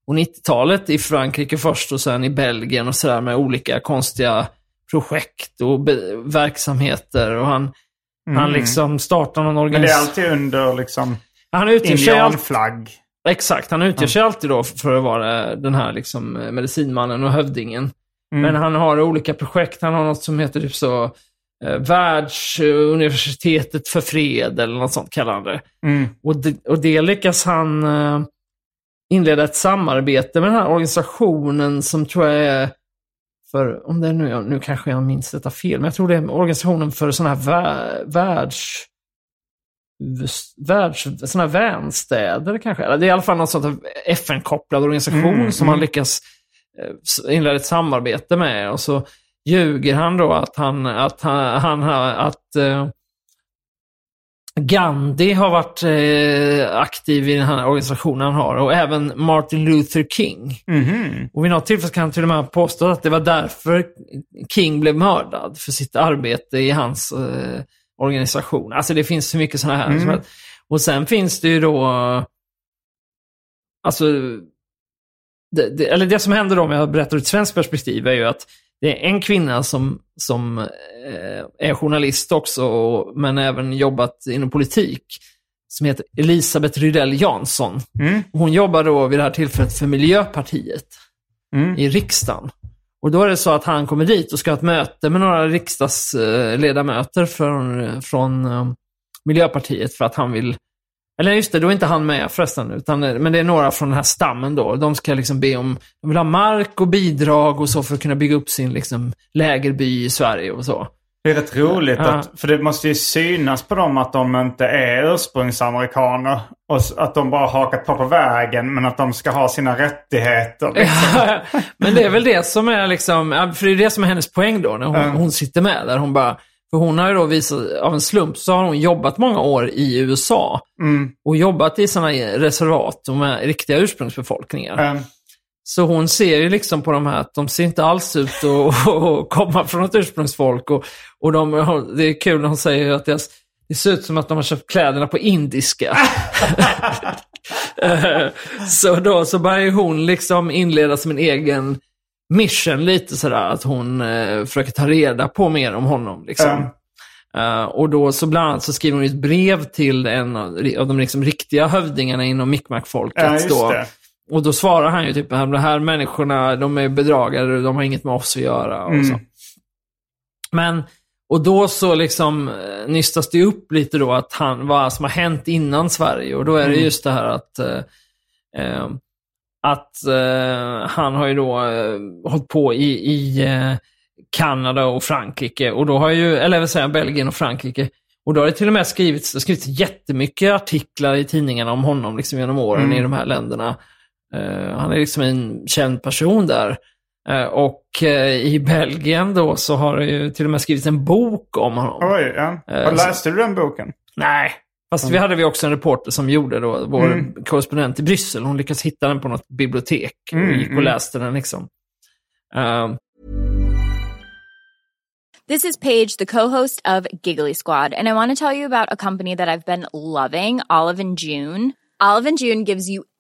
och 90-talet i Frankrike först och sen i Belgien och sådär med olika konstiga projekt och verksamheter. Och han, han liksom startar någon Mm. Men det är organisation. alltid under liksom Han utger sig alltid indianflagg. Exakt, han utger sig alltid då för att vara den här liksom medicinmannen och hövdingen. Mm. Men han har olika projekt. Han har något som heter typ så eh, Världsuniversitetet för fred eller något sånt kallar han det. Mm. Och det, och det lyckas han eh, inleda ett samarbete med den här organisationen som tror jag är för, om det är nu, nu kanske jag minns detta fel, men jag tror det är organisationen för sådana här vä- världs världs, här vänstäder kanske. Eller det är i alla fall någon sån FN-kopplad organisation Mm, som mm. han lyckas eh, inleda ett samarbete med. Och så ljuger han då att han, att han, han att eh, Gandhi har varit eh, aktiv i den här organisationen han har och även Martin Luther King. Mhm. Och vid något tillfälle kan han till och med påstå att det var därför King blev mördad, för sitt arbete i hans eh, organisation. Alltså det finns så mycket sådana här. att- Och sen finns det ju då, alltså, det, det, eller det som händer då, om jag berättar ur ett svenskt perspektiv, är ju att det är en kvinna som, som eh, är journalist också, och, men även jobbat inom politik, som heter Elisabeth Rydell Jansson. Mm. Hon jobbar då vid det här tillfället för Miljöpartiet Mm. i riksdagen. Och då är det så att han kommer dit och ska ha ett möte med några riksdagsledamöter från, från eh, Miljöpartiet för att han vill eller just det, då är inte han med förresten, utan, eh, men det är några från den här stammen då. De ska liksom be om, de vill ha mark och bidrag och så för att kunna bygga upp sin liksom, lägerby i Sverige och så. Det är rätt roligt, Ja. att, för det måste ju synas på dem att de inte är ursprungsamerikaner. Och att de bara hakat på på vägen, men att de ska ha sina rättigheter. Liksom. Men det är väl det som är liksom, ja, för det är det som är hennes poäng då, när hon, Mm. hon sitter med där. Hon bara, för hon har ju då visat, av en slump så har hon jobbat många år i USA. Mm. Och jobbat i sådana reservat med riktiga ursprungsbefolkningar. Eh, Så hon ser ju liksom på de här att de ser inte alls ut att komma från ett ursprungsfolk. Och, och de, det är kul när hon säger att deras, det ser ut som att de har köpt kläderna på indiska. Så då så börjar hon liksom inleda som en egen mission lite sådär. Att hon eh, försöker ta reda på mer om honom. Liksom. Eh, och då så bland annat så skriver hon ett brev till en av, av de liksom riktiga hövdingarna inom Mi'kmaq-folket. Ja. Och då svarar han ju typ, de här människorna, de är bedragare, de har inget med oss att göra. Och Mm. så. Men, och då så liksom eh, nystas det upp lite då att han, vad som har hänt innan Sverige. Och då är det Mm. just det här att eh, eh, att eh, han har ju då eh, hållit på i, i eh, Kanada och Frankrike. Och då har ju, eller jag vill säga Belgien och Frankrike. Och då har det till och med skrivits, det skrivits jättemycket artiklar i tidningarna om honom liksom genom åren Mm. i de här länderna. Eh, han är liksom en känd person där. Eh, och eh, i Belgien då så har det ju till och med skrivits en bok om honom. Oj, ja. Och läste du den boken? Nej, fast vi hade vi också en reporter som gjorde då, vår Mm. korrespondent i Bryssel. Hon lyckades hitta den på något bibliotek och Mm, gick och mm. läste den liksom. Ehm, This is Paige, the co-host of Giggly Squad, and I want to tell you about a company that I've been loving, Olive and June. Olive and June gives you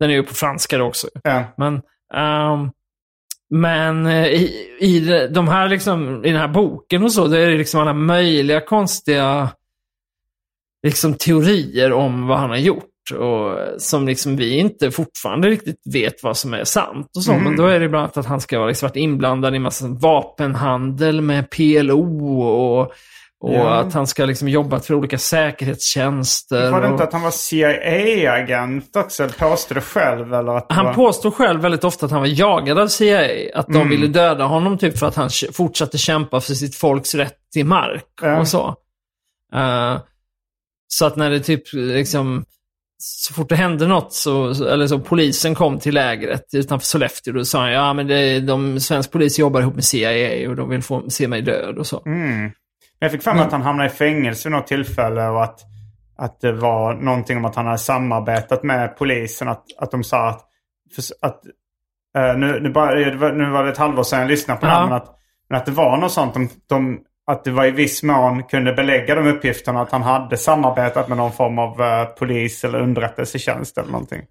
Den är ju på franska också. Ja. Men, ehm, men eh, i, i de- här liksom, i den här boken och så, det är liksom alla möjliga konstiga liksom, teorier om vad han har gjort. Och, som liksom vi inte fortfarande riktigt vet vad som är sant. och så. Men då är det bland annat att han ska ha liksom varit inblandad i massa vapenhandel med PLO och, och Ja. att han ska liksom jobbat för olika säkerhetstjänster. Var det och... inte att han var CIA-agent också? Påstod det själv? Eller att Han var... påstår själv väldigt ofta att han var jagad av CIA. Att de Mm. ville döda honom typ för att han fortsatte kämpa för sitt folks rätt till mark Ja. och så. Eh, så att när det typ liksom, så fort det hände något så- eller så polisen kom till lägret utanför Sollefteå, då sa han ja men det, de, svensk polis jobbar ihop med CIA och de vill få se mig död och så. Mm. Jag fick fram att han hamnade i fängelse vid något tillfälle och att, att det var någonting om att han hade samarbetat med polisen. Att, att de sa att, att eh, nu, nu, bara, det nu var det ett halvår sedan jag lyssnade på det Ja. här, men att, men att det var något sånt. De, de, att det var i viss mån kunde belägga de uppgifterna att han hade samarbetat med någon form av eh, polis eller underrättelsetjänst eller någonting.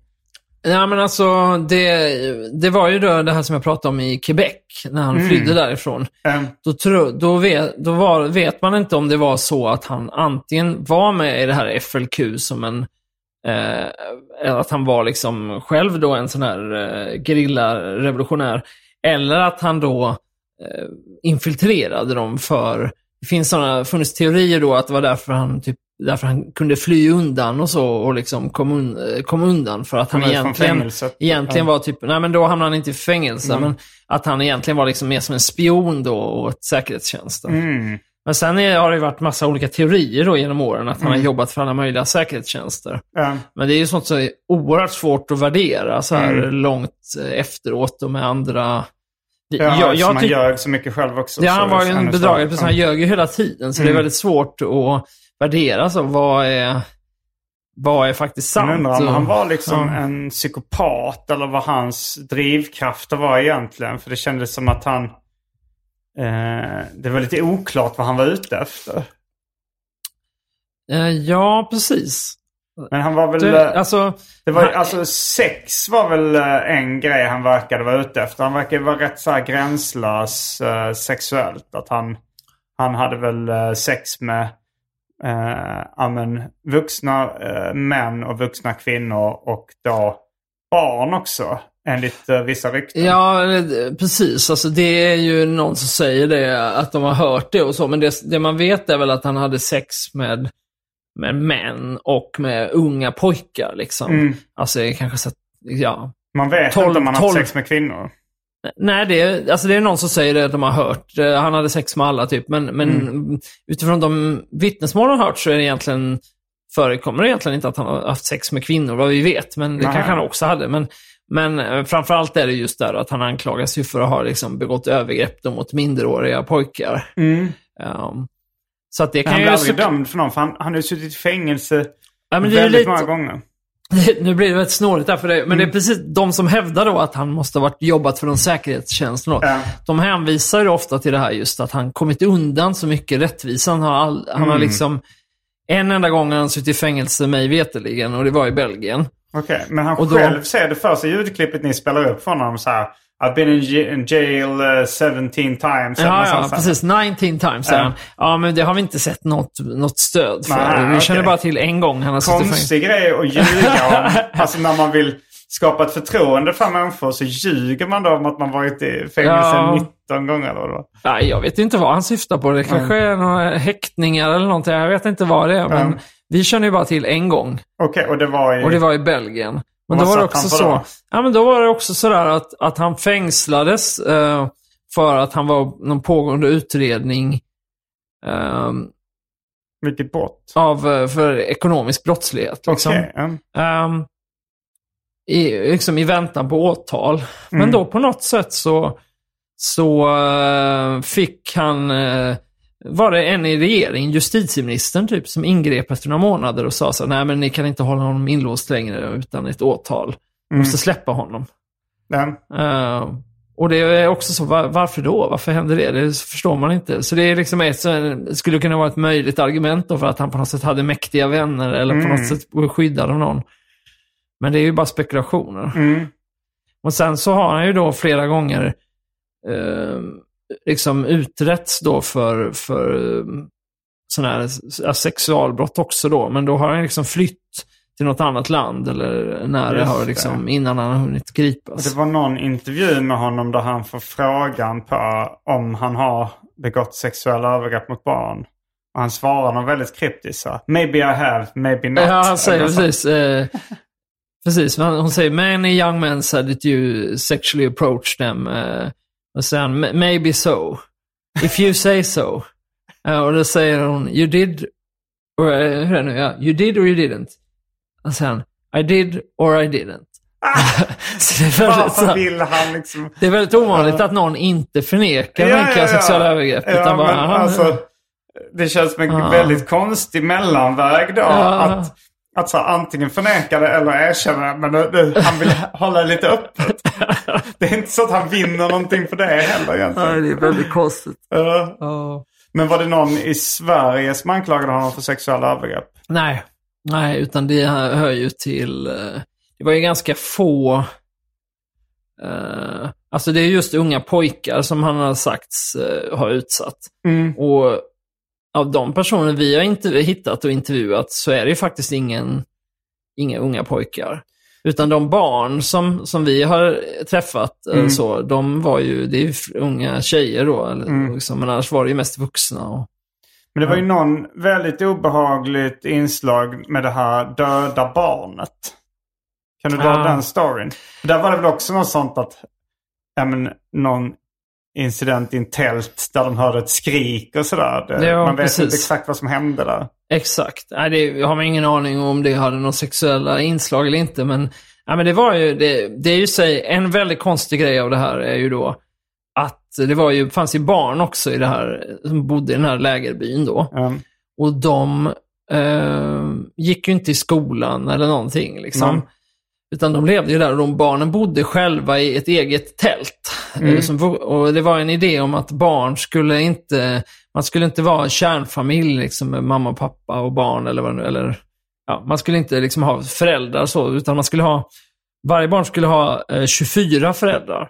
Ja, men alltså, det, det var ju då det här som jag pratade om i Quebec, när han flydde därifrån. Eh, Då, tro, då, vet, då var, vet man inte om det var så att han antingen var med i det här FLQ som en... Eh, att han var liksom själv då en sån här eh, gerillarevolutionär. Eller att han då eh, infiltrerade dem för... Det finns såna, funnits teorier då att det var därför han, typ, därför han kunde fly undan och så och liksom kom, un, eh, kom undan. För att han från egentligen, egentligen Ja. var typ, nej men då hamnade han inte i fängelse, Mm. men att han egentligen var liksom mer som en spion då åt säkerhetstjänsten. Mm. Men sen har det varit massa olika teorier då genom åren att han Mm. har jobbat för alla möjliga säkerhetstjänster. Ja. Men det är ju sånt som är oerhört svårt att värdera så här Mm. långt eh, efteråt och med andra... Ja, jag, jag, tyck- ljög så mycket själv också. ja, han var ju en bedragare, precis, han ljög ju hela tiden. Så det är Mm. väldigt svårt att värdera så vad är, vad är faktiskt sant. Man undrar om och- han var liksom Ja. en psykopat eller vad hans drivkrafter var egentligen. För det kändes som att han... Eh, det var lite oklart vad han var ute efter. Eh, Ja, precis. Men han var väl... Det, eh, alltså, det var, han- alltså sex var väl eh, en grej han verkade vara ute efter. Han verkade vara rätt så här gränslös eh, sexuellt. Att han, han hade väl sex med eh, ja, men, vuxna eh, män och vuxna kvinnor och då barn också. Enligt eh, vissa rykten. Ja, eh, precis. Alltså, det är ju någon som säger det, att de har hört det och så. Men det, det man vet är väl att han hade sex med, med män och med unga pojkar. Liksom. Mm. Alltså kanske så att, ja. Man vet Tolv- inte om han har sex med kvinnor. Nej, det är, alltså det är någon som säger det de har hört. Eh, Han hade sex med alla typ. Men, men Mm. utifrån de vittnesmål han har hört så är det egentligen, förekommer det egentligen inte att han har haft sex med kvinnor, vad vi vet. Men det Nej. kanske han också hade. Men, men eh, framförallt är det just där att han anklagas ju för att ha liksom begått övergrepp mot minderåriga pojkar. Um, så att det kan Han ju... blev aldrig så- dömd för någon. För han, han har ju suttit i fängelse Ja, men det är ju väldigt lite- många gånger. nu blir det väldigt snårigt där för det, men Mm. det är precis de som hävdar då att han måste ha varit jobbat för någon säkerhetstjänst. Ja. De hänvisar ju ofta till det här just att han kommit undan så mycket. Rättvisan har, all, han Mm. har liksom... En enda gång har han suttit i fängelse mig veterligen och det var i Belgien. Okej, men han Och då- själv ser det första ljudklippet ni spelar upp från honom så här. I've been in, jail uh, 17 times. Ja, ja, precis. 19 times säger Ja. han. Ja, men det har vi inte sett något, något stöd för. Nej, vi okej. känner bara till en gång han har suttit. Konstig grej att ljuga om. alltså när man vill skapa ett förtroende för människor så ljuger man då om att man varit i fängelse Ja. 19 gånger. Eller vad. Nej, jag vet inte vad han syftar på. Det kanske är några häktningar eller någonting. Jag vet inte vad det är. Men Mm. vi känner ju bara till en gång. Okej, och det var i... Och det var i Belgien. Men då var det också så. Ja, men då var det också sådär att, att han fängslades eh, för att han var någon pågående utredning eh, Vilket brott? av, eh, för ekonomisk brottslighet. Liksom. Okej. ja. Ehm, i, liksom i väntan på åtal. Men Mm. då på något sätt så, så eh, fick han, eh, var det en i regeringen, justitieministern typ, som ingrep efter några månader och sa så nej men ni kan inte hålla honom inlåst längre utan ett åtal. Ni Mm. måste släppa honom. Ja. Eh, och det är också så, var, varför då? Varför händer det? Det förstår man inte. Så det är liksom ett, skulle kunna vara ett möjligt argument för att han på något sätt hade mäktiga vänner eller på Mm. något sätt var skyddad av någon. Men det är ju bara spekulationer. Mm. Och sen så har han ju då flera gånger eh, liksom utretts då för, för eh, sådana här sexualbrott också då. Men då har han liksom flytt till något annat land eller när det har liksom, innan han har hunnit gripas. det var någon intervju med honom där han får frågan på om han har begått sexuella övergrepp mot barn. Och han svarar något väldigt kryptiskt så. Maybe I have, maybe not. Ja, han säger precis. Eh, precis, hon säger many young men said that you sexually approached them. Eh, och "M- maybe so. If you say so. Eh, och då säger hon you did, or, eh, hur är det nu? Ja, you did or you didn't. Och han I did or I didn't. så det, är väldigt, så, vill han liksom... det är väldigt ovanligt att någon inte förnekar Ja, ja, ja, sexuella övergrepp. Ja, utan bara, men "Ah, alltså, det känns som en Ja. väldigt konstig mellanväg då. Att, att så, antingen förneka det eller erkänna det. Men det, det, han vill hålla det lite öppet. Det är inte så att han vinner någonting på det heller egentligen. Nej, det är väldigt konstigt. Ja. Ja. Men var det någon i Sverige som anklagade honom för sexuella övergrepp? Nej, nej, utan det hör ju till... eh, det var ju ganska få... eh, alltså det är just unga pojkar som han har sagts uh, ha utsatt. Mm. Och av de personer vi har hittat och intervjuat så är det ju faktiskt ingen, inga unga pojkar. Utan de barn som, som vi har träffat, eh, så, de var ju, det är ju unga tjejer då. Eller, liksom, men annars var det ju mest vuxna. Och, Men det var ju någon väldigt obehagligt inslag med det här döda barnet. Kan du dra Ja. den storyn? Där var det väl också något sånt att, ja men någon incident i en tält där de hörde ett skrik och sådär. Ja, man vet precis. inte exakt vad som hände där. Exakt. Nej, det jag har man ingen aning om det hade några sexuella inslag eller inte. Men, ja, men det var ju, det, det är ju sig, en väldigt konstig grej av det här är ju då att det var ju, fanns ju barn också i det här, som bodde i den här lägerbyn då. Um, Och de eh, gick ju inte i skolan eller någonting liksom. Mm. Utan de levde ju där och de barnen bodde själva i ett eget tält. Som, vo- och det var en idé om att barn skulle inte, man skulle inte vara en kärnfamilj liksom med mamma pappa och barn eller vad eller ja, man skulle inte liksom ha föräldrar så, utan man skulle ha, varje barn skulle ha eh, 24 föräldrar.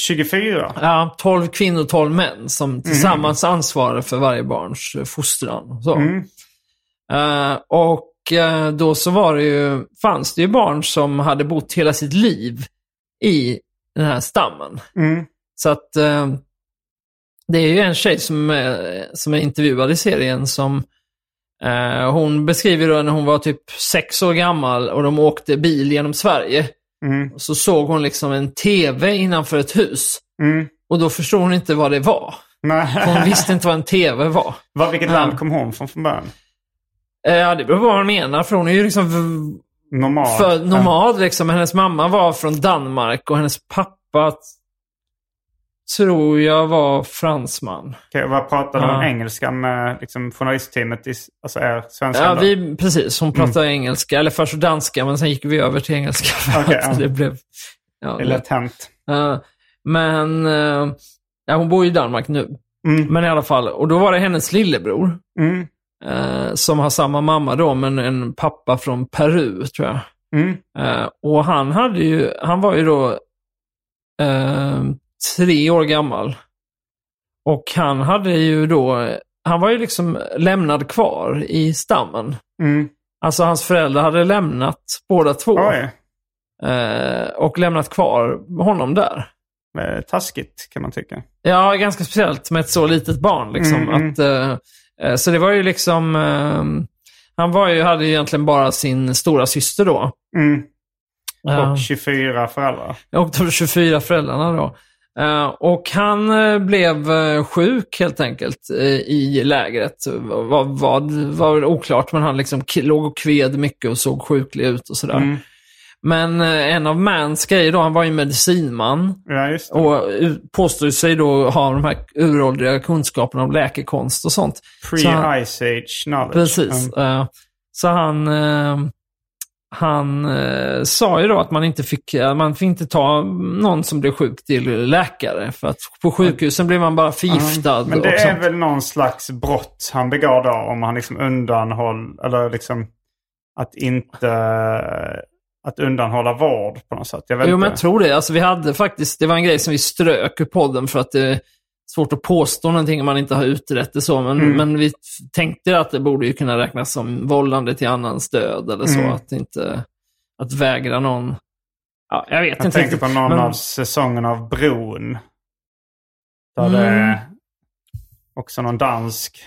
24? Ja, 12 kvinnor och 12 män som tillsammans ansvarar för varje barns eh, fostran. Så. Mm. Eh, och då så var det ju, fanns det ju barn som hade bott hela sitt liv i den här stammen. Mm. Så att eh, det är ju en tjej som, är- som är intervjuad i serien som eh, hon beskriver då när hon var typ sex år gammal och de åkte bil genom Sverige. Mm. Så såg hon liksom en tv innanför ett hus. Mm. Och då förstod hon inte vad det var. Nej. Hon visste inte vad en tv var. Vad, vilket land kom hon från från början? Eh, Ja, det beror på vad man menar, för hon är ju liksom Normal? för nomad. Liksom. Hennes mamma var från Danmark och hennes pappa tror jag var fransman. Okej, vad pratade Ja. hon engelska med liksom, journalistteamet, i, alltså er svenska? Ja, då? vi, precis. Hon pratade engelska, eller först danska, men sen gick vi över till engelska. För Okej, att ja. det blev... Ja, Det är lätt hänt. Eh, men eh, ja, hon bor i Danmark nu. Mm. Men i alla fall, och då var det hennes lillebror. Mm. Eh, som har samma mamma då, men en pappa från Peru, tror jag. Mm. Eh, och han hade ju, han var ju då eh, tre år gammal. Och han hade ju då, han var ju liksom lämnad kvar i stammen. Mm. Alltså hans föräldrar hade lämnat båda två. Eh, och lämnat kvar honom där. eh, taskigt kan man tycka. Ja, ganska speciellt med ett så litet barn. Liksom, Mm, mm. att, eh, så det var ju liksom, eh, han var ju, hade ju egentligen bara sin stora syster då. Mm. Eh, Och 24 föräldrar. och de 24 föräldrarna då. Eh, och han eh, blev eh, sjuk helt enkelt eh, i lägret. Vad var väl oklart, men han liksom låg och kved mycket och såg sjuklig ut och sådär. Mm. Men eh, en av Mans grejer då, han var ju medicinman. Ja. Och u- påstår sig då ha de här uråldriga kunskaperna om läkekonst och sånt. Pre-Ice Age knowledge. Precis. Mm. Eh, så han, eh, han eh, sa ju då att man inte fick, eh, man fick inte ta någon som blev sjuk till läkare. För att på sjukhusen blir man bara förgiftad. Men det är väl någon slags brott han begår då om han liksom undanhåll, eller liksom att inte, att undanhålla vård på något sätt. Jag vet Jo, inte. men jag tror det. Alltså, vi hade faktiskt, det var en grej som vi strök ur podden för att det är svårt att påstå någonting om man inte har utrett det så. Men, Mm. men vi tänkte att det borde ju kunna räknas som vållande till annans död eller så. Mm. Att inte, att vägra någon. Ja, jag vet Jag inte tänker riktigt. på någon men- av säsongerna av Bron. Där Mm. det är också någon dansk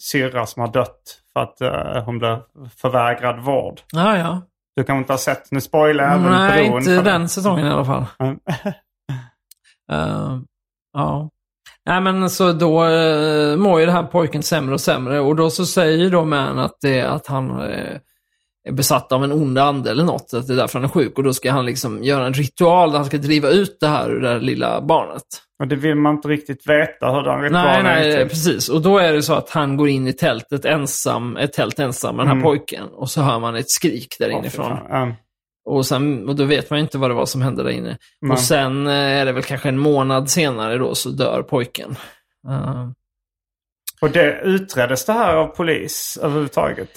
syrra som har dött för att eh, hon blev förvägrad vård. Ja, ja. Du kanske inte har sett, nu spoilar jag även Nej, inte den säsongen i alla fall. Mm. Eh, ja. Nej, men så då uh, mår ju den här pojken sämre och sämre. Och då så säger då Man att, det att han eh, är besatt av en ond ande eller något. Att det är därför han är sjuk. Och då ska han liksom göra en ritual där han ska driva ut det här ur det här lilla barnet. Och det vill man inte riktigt veta hur den Nej, ritualen nej, är till. precis. Och då är det så att han går in i tältet ensam, ett tält ensam med den här Mm. pojken. Och så hör man ett skrik där fy inifrån. Och, sen, och då vet man ju inte vad det var som hände där inne. Nej. Och sen eh, är det väl kanske en månad senare då så dör pojken. Eh, Och det utreddes det här av polis överhuvudtaget?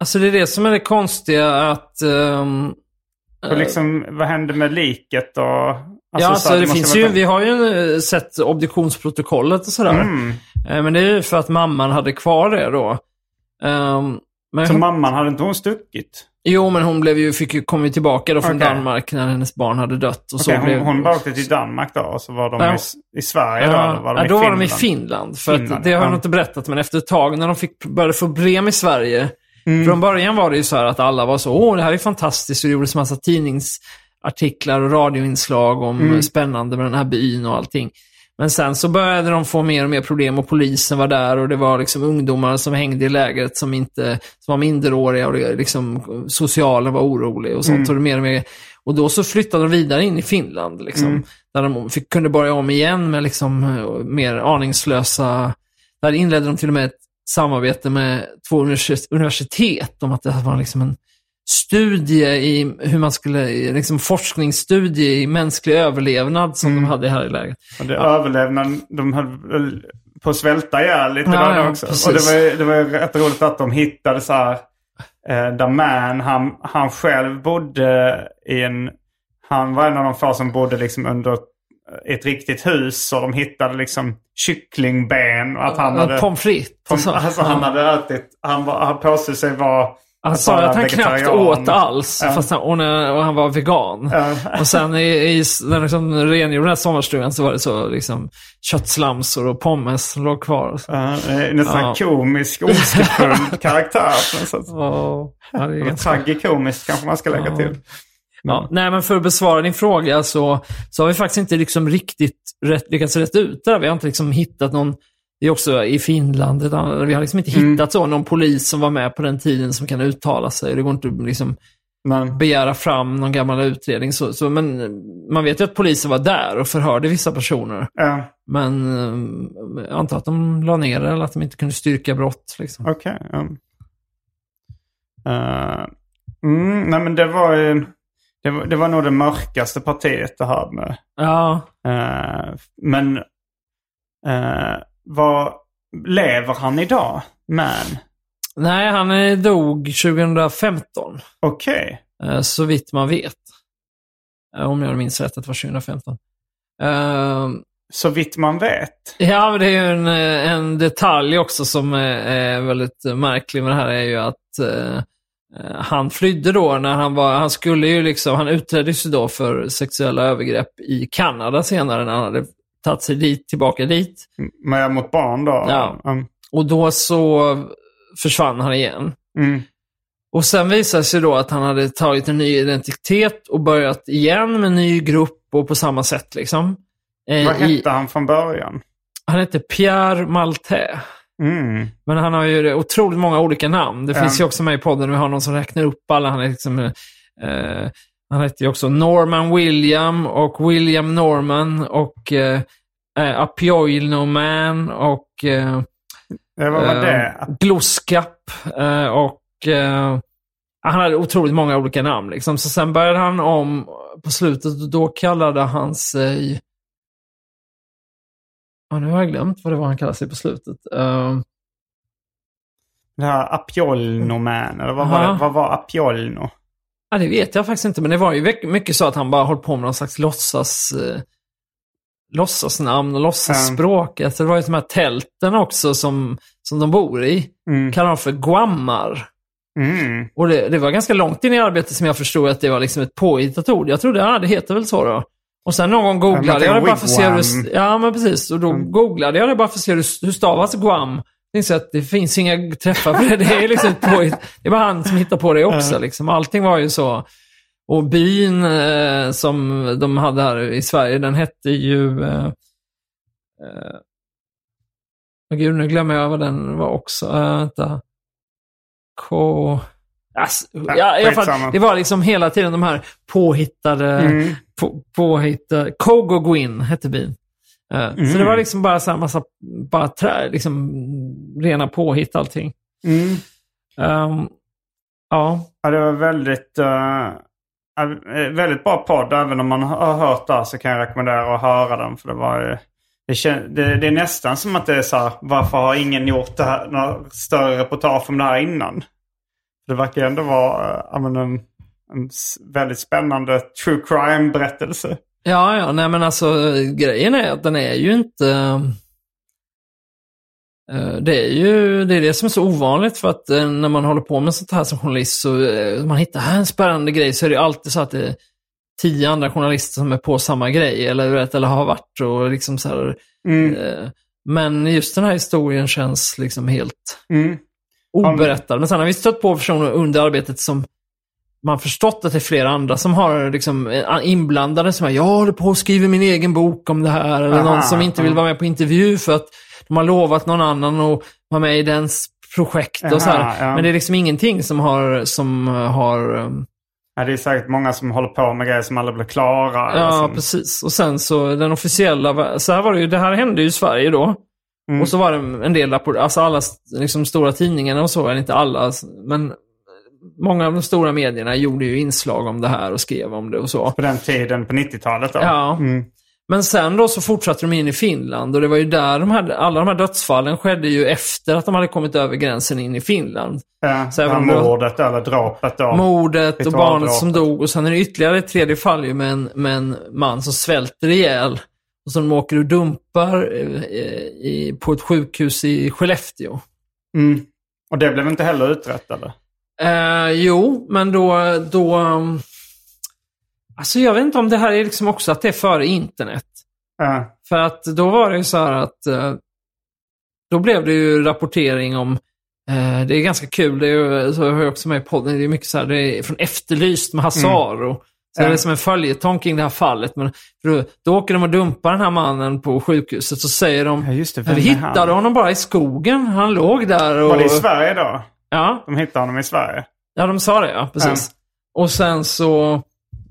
Alltså det är det som är det konstiga att ehm, Och liksom, vad hände med liket och... ja, så alltså, det finns ju, vi har ju eh, sett obduktionsprotokollet och sådär. Mm. Eh, Men det är ju för att mamman hade kvar det då. Ehm, men Så hon, mamman, hade inte hon stuckit? jo, men hon blev ju, fick ju, kom ju tillbaka då från Okej. Danmark när hennes barn hade dött. Och så Okej, blev, hon, hon bara åkte till Danmark då och så var de Ja. i, i Sverige då? eller Ja, var de ja, i då var de i Finland? Finland. För Finland, att, det har ja. jag nog inte berättat, men efter ett tag när de fick, började få problem i Sverige. Mm. Från början var det ju så här att alla var så, åh det här är fantastiskt. Och det gjordes massa tidningsartiklar och radioinslag om Mm. spännande med den här byn och allting. Men sen så började de få mer och mer problem och polisen var där och det var liksom ungdomar som hängde i lägret som inte som var minderåriga och det, liksom, socialen var orolig och sånt. Mm. Och, mer och, mer. och då så flyttade de vidare in i Finland. Liksom, Mm. Där de fick, kunde börja om igen med liksom, eh, mer aningslösa... Där inledde de till och med ett samarbete med två univers- universitet om att det här var liksom en studie i hur man skulle, liksom forskningsstudie i mänsklig överlevnad som Mm. de hade här i lägret. Och det överlevnad, de höll på att svälta ihjäl lite Ja, där ja, också. precis. Och det var, det var rätt roligt att de hittade så här, eh, där Man, han, han själv bodde i en, han var en av de få som bodde liksom under ett riktigt hus och de hittade liksom kycklingben och att han hade, Pommes frites. och så. alltså, han hade ätit, han, var, han påstod sig vara Han sa att han knappt åt alls, Ja. fast han, och, när, och han var vegan. Ja. Och sen i, i när liksom rengjorde den här sommarstugan så var det så liksom köttslamsor och pommes som låg kvar. Ja, nästan Ja. komisk, ondskefull karaktär. sätt. Ja, det är ganska- tragikomiskt kanske man ska lägga Ja. Till. Ja, nej, men för att besvara din fråga så, så har vi faktiskt inte liksom riktigt rätt, lyckats rätta ut det där. Vi har inte liksom hittat någon, det är också i Finland, vi har liksom inte Mm. hittat så, någon polis som var med på den tiden som kan uttala sig. Det går inte att liksom Men, begära fram någon gammal utredning. Så, så, men man vet ju att polisen var där och förhörde vissa personer. ja, Men eh, jag antar att de la ner det eller att de inte kunde styrka brott. Liksom. okej. ja. Eh, mm, nej men det var ju... Det var, det var nog det mörkaste partiet det här med. Ja, eh, men uh, vad... Lever han idag? Man? nej, han dog 2015. Okej. Eh, Så vitt man vet. Om jag minns rätt att det var 2015. Eh, Så vitt man vet. Ja, men det är ju en, en detalj också som är, är väldigt märklig med det här är ju att han flydde då när han var, han skulle ju liksom, han utreddes ju då för sexuella övergrepp i Kanada senare när han hade tagit sig dit, tillbaka dit. Men mot barn då? Ja. Mm. Och då så försvann han igen. Mm. Och sen visade sig då att han hade tagit en ny identitet och börjat igen med en ny grupp och på samma sätt liksom. Eh, Vad hette han från början? Han heter Pierre Maltais. Mm. Men han har ju otroligt många olika namn. Det finns ju också med i podden, vi har någon som räknar upp alla. Han är liksom, eh, han heter ju också Norman William och William Norman och eh, eh, Apioino Man och eh, vad var eh, det? Gloskap eh, och eh, han hade otroligt många olika namn. Liksom. Så sen började han om på slutet och då kallade han sig... Ja, nu har jag glömt vad det var han kallade sig på slutet. Eh, Det här Apiolno Man, eller vad var, Aha. det? vad var Apiolno? Ja, det vet jag faktiskt inte, men det var ju mycket- så att han bara höll på med någon slags låtsas, eh, låtsasnamn och låtsasspråk. Alltså, det var ju de här tälten också som, som de bor i. Mm. Kallar de för guammar. Mm. Och det, det var ganska långt in i arbetet som jag förstod att det var liksom ett påhittat ord. Jag trodde, ja det heter väl så då. Och sen någon gång googlade jag det bara för att se hur. Ja, men precis. Och då Mm. googlade jag det bara för att se hur, hur stavas guam. Insåg att det finns inga träffar på det. Det är liksom påhitt. Det var han som hittade på det också. Liksom. Allting var ju så. Och byn eh, som de hade här i Sverige, den hette ju... Eh, eh, gud, nu glömmer jag vad den var också. Uh, vänta. K... Alltså, ja, alla fall, skitsamma. det var liksom hela tiden de här påhittade... Mm. På, påhittade Kogo Gwyn hette byn. Eh, Så Mm. det var liksom bara så här massa bara trä, liksom, rena påhitt allting. Mm. Ehm, ja, Ja, det var väldigt, eh, eh, väldigt bra podd. Även om man har hört det så kan jag rekommendera att höra den. För det, var, det, det är nästan som att det är så här, varför har ingen gjort det här, några större reportage om det här innan? Det verkar ändå vara eh, ja, men en, En väldigt spännande true crime-berättelse. Ja, ja, nej men alltså grejen är att den är ju inte... eh, Det är ju det, är det som är så ovanligt för att eh, när man håller på med sånt här som journalist så man hittar här en spännande grej så är det alltid så att det är tio andra journalister som är på samma grej eller, vet, eller har varit och liksom så här. Mm. Men just den här historien känns liksom helt Mm. Oberättad. Men sen har vi stött på personer under arbetet som man förstått att det är flera andra som har liksom eh, inblandade som är jag håller på och skriver min egen bok om det här. Eller Aha, någon som inte vill vara med på intervju för att de har lovat någon annan att vara med i dens projekt och så Aha, här. ja. Men det är liksom ingenting som har, som har um, Ja, det är säkert många som håller på med grejer som aldrig blir klara. Ja, som, precis. Och sen så den officiella, så här var det ju, det här hände ju i Sverige då. Mm. Och så var det en del rapport, alltså alla liksom, stora tidningarna och så, eller inte alla, men många av de stora medierna gjorde ju inslag om det här och skrev om det och så. På den tiden, på 90-talet då. Ja. Mm. Men sen då så fortsatte de in i Finland och det var ju där de här, alla de här dödsfallen skedde ju efter att de hade kommit över gränsen in i Finland. Ja, Så även ja, mordet eller dråpet då. Mordet och barnet som dog och sen är det ytterligare ett tredje fall ju med en, med en man som svälter ihjäl. Och som de åker och dumpar eh, i, på ett sjukhus i Skellefteå. Mm. Och det blev inte heller utrett eller? Eh, jo, men då, då... Alltså jag vet inte om det här är liksom också att det är före internet. Ja. För att då var det ju så här att eh, då blev det ju rapportering om eh, det är ganska kul, det är ju, så jag också med i podden, det är mycket så här, det är från Efterlyst med Hasse Aro. Så Ja. det är som en följetong kring det här fallet. Men då, då åker de och dumpar den här mannen på sjukhuset så säger de, Ja, just det. Vi hittade han? honom bara i skogen. Han låg där och... Var det i Sverige då? Ja, De hittade honom i Sverige? Ja, de sa det ja, precis. Och sen så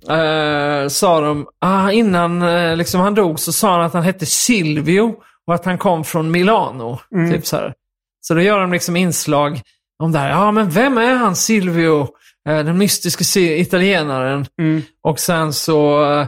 eh, sa de, ah, innan eh, liksom han dog så sa han att han hette Silvio och att han kom från Milano. Typ så, här. så då gör de liksom inslag om det här. Ja, men vem är han Silvio? Eh, den mystiska italienaren. Och sen så eh,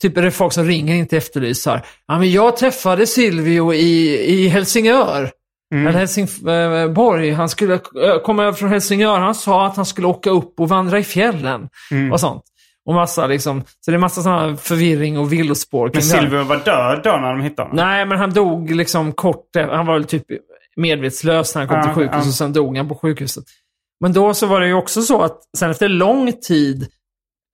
typ är det folk som ringer in till Efterlyst så här. Ja, men jag träffade Silvio i, i Helsingör. Eller Helsingborg. Han skulle eh, komma över från Helsingör. Han sa att han skulle åka upp och vandra i fjällen. Och sånt. Och massa liksom, så det är massa här förvirring och villospår Men. Silvio var död då när de hittade honom? Nej, men han dog liksom kort Han var väl typ medvetslös när han kom Ja, till sjukhus ja. och sen dog han på sjukhuset. Men då så var det ju också så att sen efter lång tid,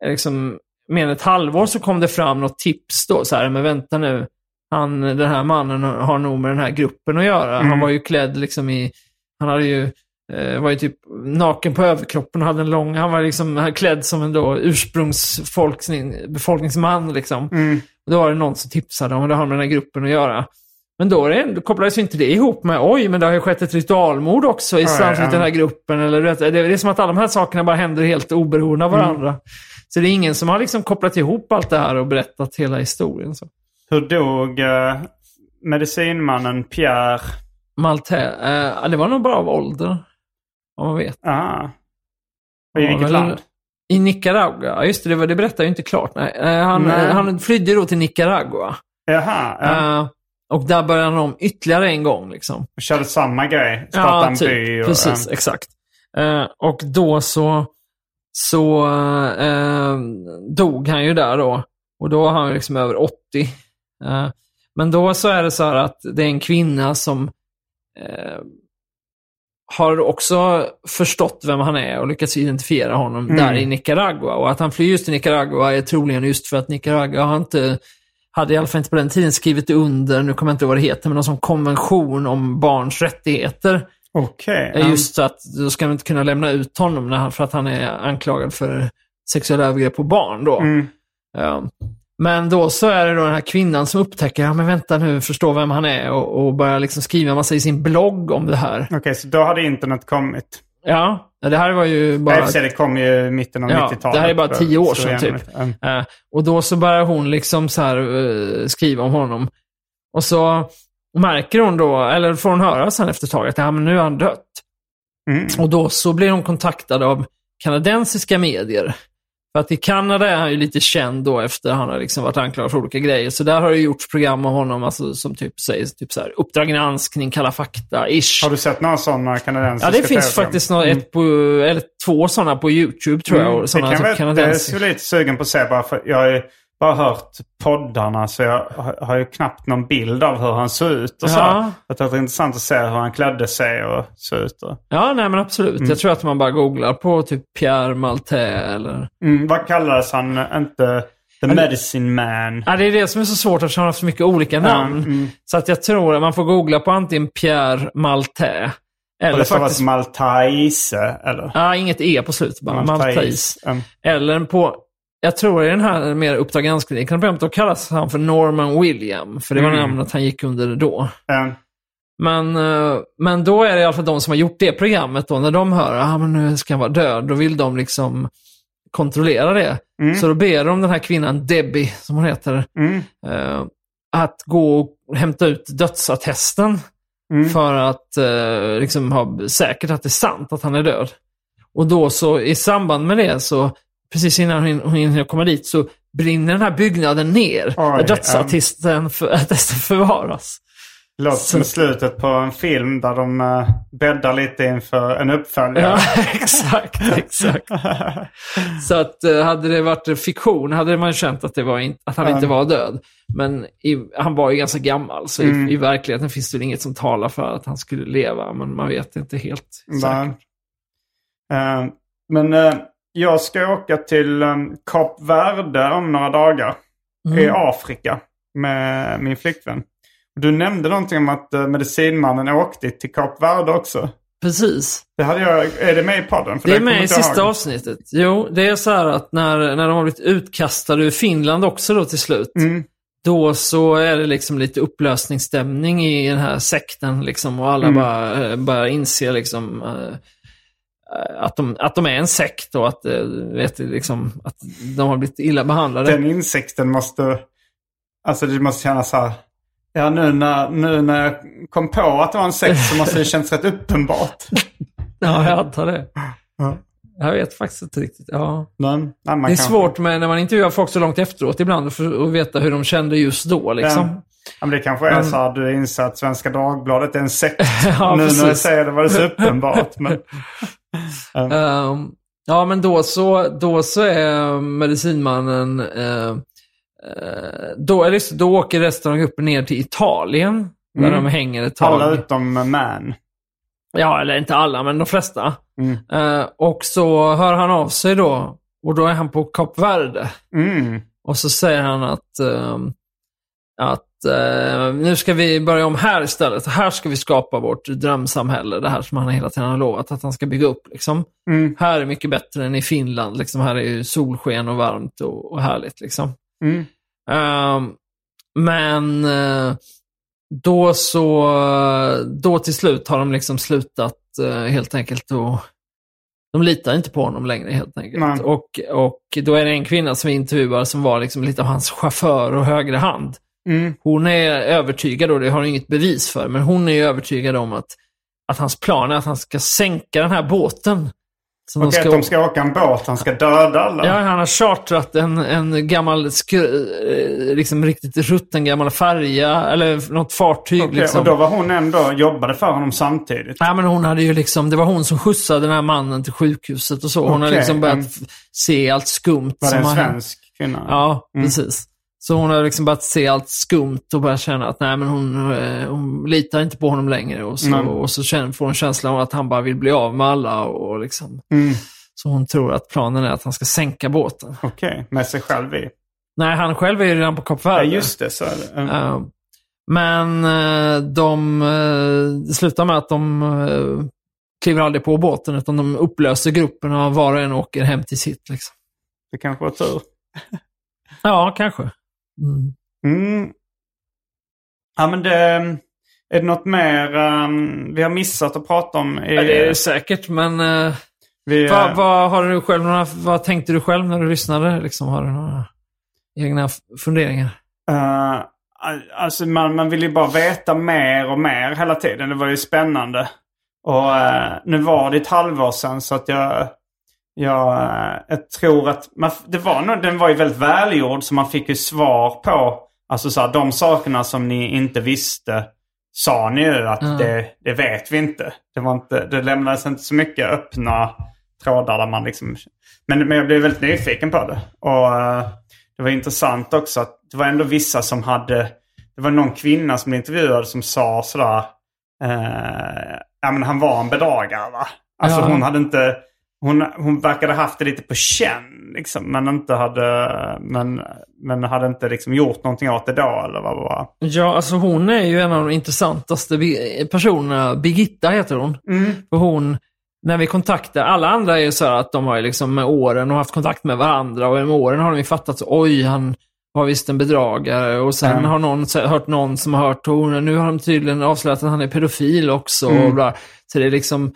liksom mer än ett halvår, så kom det fram något tips då. Så här, men vänta nu. Han, den här mannen har nog med den här gruppen att göra. Mm. Han var ju klädd liksom i... Han hade ju... Eh, var ju typ naken på överkroppen och hade en lång... Han var liksom klädd som en då ursprungsbefolkningsman liksom. Mm. Och då var det någon som tipsade om det har med den här gruppen att göra. Men då, det, då kopplades inte det ihop med oj, men det har ju skett ett ritualmord också i Ja, ja. den här gruppen. Eller, vet, det, det är som att alla de här sakerna bara händer helt oberoende av varandra. Så det är ingen som har liksom kopplat ihop allt det här och berättat hela historien. Så. Hur dog eh, medicinmannen Pierre? Malte, eh, det var nog bara av ålder. Om man vet. Aha. Och I vilket land? I Nicaragua. Ja, just det, det, var, det berättar ju inte klart. Nej. Eh, han, Nej. eh, han flydde då till Nicaragua. Jaha. Ja. Och där började han om ytterligare en gång. Liksom. Och körde samma grej. Startade en by. Och, precis, eh, exakt. Eh, och då så, så eh, dog han ju där då. Och då var han liksom över 80. Eh, men då så är det så här att det är en kvinna som eh, har också förstått vem han är och lyckats identifiera honom Mm. där i Nicaragua. Och att han flyr just till Nicaragua är troligen just för att Nicaragua har inte, hade i alla fall inte på den tiden skrivit under, nu kommer jag inte ihåg vad det heter, men någon sån konvention om barns rättigheter. Okej. är ja. Just så att då ska man inte kunna lämna ut honom när han, för att han är anklagad för sexuella övergrepp på barn. Då. Mm. Ja. Men då så är det då den här kvinnan som upptäcker, ja men vänta nu, förstår vem han är och, och börjar liksom skriva massa i sin blogg om det här. Okej, så då hade internet kommit. Ja, det här var ju Bara... bara... det kom ju i mitten av Ja, 90-talet. det här är bara tio år sedan, typ. Mm. Eh, och då så börjar hon liksom så här eh, skriva om honom. Och så märker hon då, eller får hon höra sen efter ett tag att ja, men nu är han dött. Mm. Och då så blir hon kontaktad av kanadensiska medier. För att i Kanada är han ju lite känd då efter han har liksom varit anklagad för olika grejer. Så där har det gjorts program om honom alltså, som typ säger typ så här, Uppdrag granskning, Kalla fakta-ish. Har du sett några sådana kanadensiska Ja, det finns faktiskt något, ett på, eller två sådana på YouTube tror jag. Mm, och det kan typ jag, det är så lite sugen på att se bara för jag ju bara hört poddarna så jag har, ju knappt någon bild av hur han såg ut och så. Ja. Det är intressant att se hur han klädde sig och såg ut. Och, Ja, nej men absolut. Mm. Jag tror att man bara googlar på typ Pierre Maltais eller... mm, vad kallades han? Inte The Medicine Man? Ja, det är det som är så svårt eftersom han har så mycket olika namn. mm. Så att jag tror att man får googla på antingen Pierre Maltais Eller det faktiskt... Maltaise eller? Ja, inget E på slutet bara. Maltais. Mm. Eller på... Jag tror i den här mer Uppdrag granskning, kan då kallas han för Norman William. För det var Mm. namnet han gick under då. Mm. Men, eh, men då är det i alla fall de som har gjort det programmet då, när de hör att ah, men nu ska han vara död, då vill de liksom kontrollera det. Mm. Så då ber de den här kvinnan, Debbie, som hon heter, Mm. eh, att gå och hämta ut dödsattesten Mm. för att eh, liksom ha säkert att det är sant att han är död. Och då så i samband med det så, precis innan hon, hon hinner komma dit, så brinner den här byggnaden ner. Oj, där dödsattesten för, attesten förvaras. Låter som slutet på en film där de uh, bäddar lite inför en uppföljare. Ja, exakt, exakt. Så att eh, hade det varit fiktion hade man känt att, det var in, att han Ja. inte var död. Men i, han var ju ganska gammal, så Mm. i, i verkligheten finns det inget som talar för att han skulle leva. Men man vet inte helt säkert. Eh, men jag ska åka till um, Kap Verde om några dagar. Mm. I Afrika med min flickvän. Du nämnde någonting om att uh, medicinmannen åkte till Kap Verde också. Precis. Det hade jag, är det med i podden? För Det är med i sista ihåg. avsnittet. Jo, det är så här att när, när de har blivit utkastade ur Finland också då till slut. Mm. Då så är det liksom lite upplösningsstämning i den här sekten liksom och alla Mm. bara, eh, bara inser liksom eh, eh, att, de, att de är en sekt och att, eh, vet, liksom, att de har blivit illa behandlade. Den insikten måste... Alltså det måste kännas så här... Ja, nu när, nu när jag kom på att det var en sekt så måste det känns rätt uppenbart. Ja, jag antar det. Ja. Jag vet faktiskt inte riktigt. Ja. Nej, man Det är svårt med när man intervjuar folk så långt efteråt ibland för att veta hur de kände just då. Liksom. Ja. Ja, men det kanske är Men- så att du inser att Svenska Dagbladet är en sekt. Ja, nu när jag precis. säger det var det så uppenbart. Men, Ehm, ja, men då så, då så är medicinmannen... eh, då, så- då åker resten av gruppen ner till Italien. Där Mm. de hänger ett tag. alla utom Man. Ja, eller inte alla, men de flesta. Mm. Eh, och så hör han av sig då. Och då är han på Kap Verde. Mm. Och så säger han att, ehm, att eh, nu ska vi börja om här istället. Här ska vi skapa vårt drömsamhälle. Det här som han hela tiden har lovat att han ska bygga upp. Liksom. Mm. Här är mycket bättre än i Finland. Liksom. Här är ju solsken och varmt och, och härligt. Liksom. Mm. Ehm, men eh, då så, då till slut har de liksom slutat eh, helt enkelt och de litar inte på honom längre helt enkelt. Nej. Och, och då är det en kvinna som vi intervjuar som var liksom lite av hans chaufför och högra hand. Mm. Hon är övertygad, och det har hon inget bevis för, men hon är övertygad om att, att hans plan är att han ska sänka den här båten. Som Och att de ska åka en båt, han ska döda alla. Ja, han har chartrat en, en gammal, eh, liksom riktigt rutten gammal färja, eller något fartyg. Okej, liksom. Och då var hon ändå, jobbade för honom samtidigt. Ja, men hon hade ju liksom, det var hon som skjutsade den här mannen till sjukhuset och så. Hon har Okej, liksom börjat f- se allt skumt Var det en har svensk kvinna? Ja, Mm. precis. Så hon har liksom börjat se allt skumt och börjat känna att nej, men hon, eh, hon litar inte på honom längre. Och så, Nej. och så känner, får hon känslan av att han bara vill bli av med alla. Och liksom. Mm. Så hon tror att planen är att han ska sänka båten. Okej, med sig själv i. Nej, han själv är ju redan på Kap Ja, Verde. just det. Så är det. Mm. Eh, men eh, de det slutar med att de kliver aldrig på båten utan de upplöser gruppen och var och en åker hem till sitt. Liksom. Det kanske var tur. Ja, kanske. Mm. Mm. Ja, men det... Är det något mer um, vi har missat att prata om? I, Ja, det är det säkert, men uh, vi, vad, eh, vad, har du själv några, vad tänkte du själv när du lyssnade? Liksom, har du några egna funderingar? eh, alltså man, man vill ju bara veta mer och mer hela tiden. Det var ju spännande. Och eh, nu var det ett halvår sedan så att jag... jag, eh, jag tror att man, det var nog, den var ju väldigt välgjord så man fick ju svar på alltså så här, de sakerna som ni inte visste sa ni ju att det, det vet vi inte. Det, var inte. det lämnades inte så mycket öppna trådar där man liksom... Men, men jag blev väldigt nyfiken på det. Och eh, det var intressant också att det var ändå vissa som hade... Det var någon kvinna som blev intervjuad som sa sådär... Eh, ja men han var en bedragare va? Alltså Ja. hon hade inte... Hon, hon verkade haft det lite på känn liksom, men inte hade... Men, men hade inte liksom gjort någonting åt det då eller vad var. Ja, alltså hon är ju en av de intressantaste personerna. Birgitta heter hon. Och hon, när vi kontaktar, alla andra är ju så här att de har liksom med åren och haft kontakt med varandra och med åren har de ju fattat så, oj, han var visst en bedragare och sen har någon hört någon som har hört, och nu har de tydligen avslöjat att han är pedofil också. Och bla. Så det är liksom,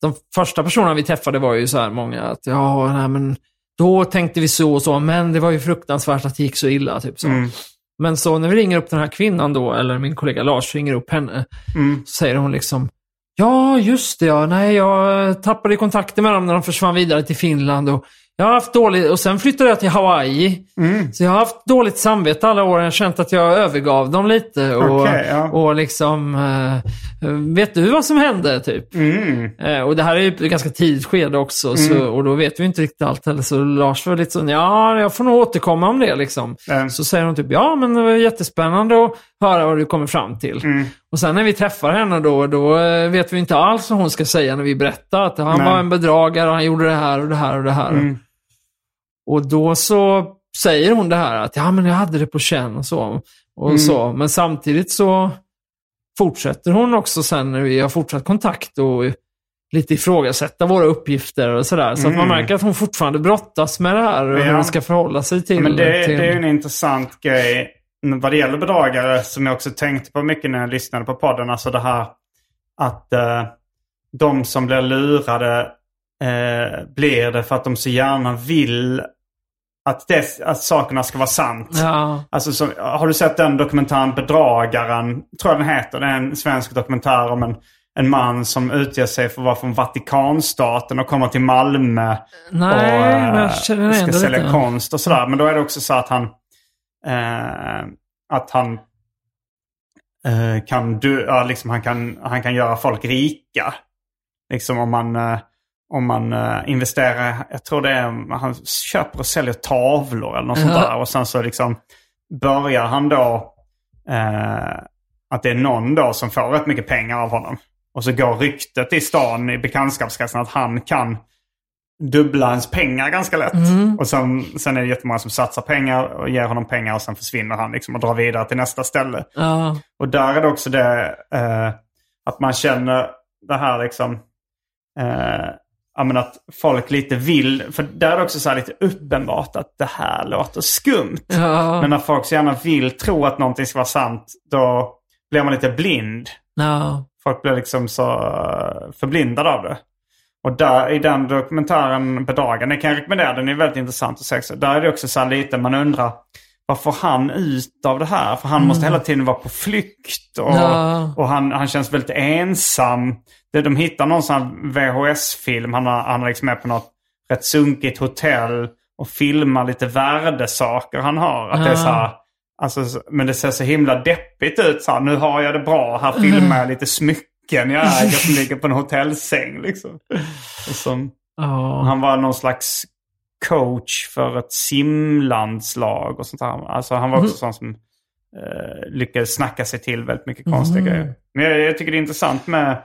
de första personerna vi träffade var ju så här många att, ja, nej men då tänkte vi så och så, men det var ju fruktansvärt att det gick så illa. Typ så. Men så när vi ringer upp den här kvinnan då, eller min kollega Lars ringer upp henne, så säger hon liksom Ja, just det ja. Nej, jag tappade kontakten med dem när de försvann vidare till Finland. Och jag har haft dåligt, och sen flyttade jag till Hawaii. Så jag har haft dåligt samvete alla år. Jag har känt att jag övergav dem lite. Och, Okej, ja. och liksom, eh, vet du vad som hände typ? Mm. Eh, och det här är ju ganska tidigt skede också, så, och då vet vi inte riktigt allt heller. Så Lars var lite så, ja, jag får nog återkomma om det liksom. Mm. Så säger hon typ, ja men det var jättespännande att höra vad du kommer fram till. Mm. Och sen när vi träffar henne då, då eh, vet vi inte alls vad hon ska säga när vi berättar att han Nej. var en bedragare och han gjorde det här och det här och det här. Mm. Och då så säger hon det här att ja men jag hade det på känn och så. Och Mm. så. Men samtidigt så fortsätter hon också sen när vi har fortsatt kontakt och lite ifrågasätta våra uppgifter och sådär. Så att man märker att hon fortfarande brottas med det här och hur Mm. Ja. hon ska förhålla sig till Men det, till... det är en intressant grej vad det gäller bedragare som jag också tänkte på mycket när jag lyssnade på podden. Alltså det här att eh, de som blir lurade eh, blir det för att de så gärna vill att, det, att sakerna ska vara sant. Ja. Alltså, så, har du sett den dokumentären Bedragaren? Tror jag den heter. Det är en svensk dokumentär om en, en man som utger sig för att vara från Vatikanstaten och kommer till Malmö. Nej, och eh, ska sälja lite. konst och sådär. Men då är det också så att han, eh, att han eh, kan, du, ja, liksom han, kan, han kan göra folk rika. Liksom om man, eh, om man eh, investerar, jag tror det är, han köper och säljer tavlor eller något sånt där. Och sen så liksom börjar han då, eh, att det är någon då som får rätt mycket pengar av honom. Och så går ryktet i stan i bekantskapskretsen att han kan dubbla ens pengar ganska lätt. Och sen, sen är det jättemånga som satsar pengar och ger honom pengar och sen försvinner han liksom och drar vidare till nästa ställe. Ja. Och där är det också det eh, att man känner det här liksom eh, ja, men att folk lite vill, för där är det också så här lite uppenbart att det här låter skumt. Ja. Men när folk så gärna vill tro att någonting ska vara sant, då blir man lite blind. Ja. Folk blir liksom så eh, förblindade av det. Och där i den dokumentären Bedragaren, den kan jag rekommendera, den är väldigt intressant att se också. Där är det också så här lite, man undrar vad får han ut av det här? För han måste hela tiden vara på flykt och, Ja. och han, han känns väldigt ensam. Det, de hittar någon sån VHS-film, han, har, han är liksom med på något rätt sunkigt hotell och filmar lite värdesaker han har. Att det är så här, alltså, så- men det ser så himla deppigt ut. Så här, nu har jag det bra, här filmar jag lite smycken jag äger som ligger på en hotellsäng. Liksom. Och som, Ja. han var någon slags coach för ett simlandslag och sånt där. Alltså han var också sån som eh, lyckades snacka sig till väldigt mycket konstiga grejer. Men jag, jag tycker det är intressant med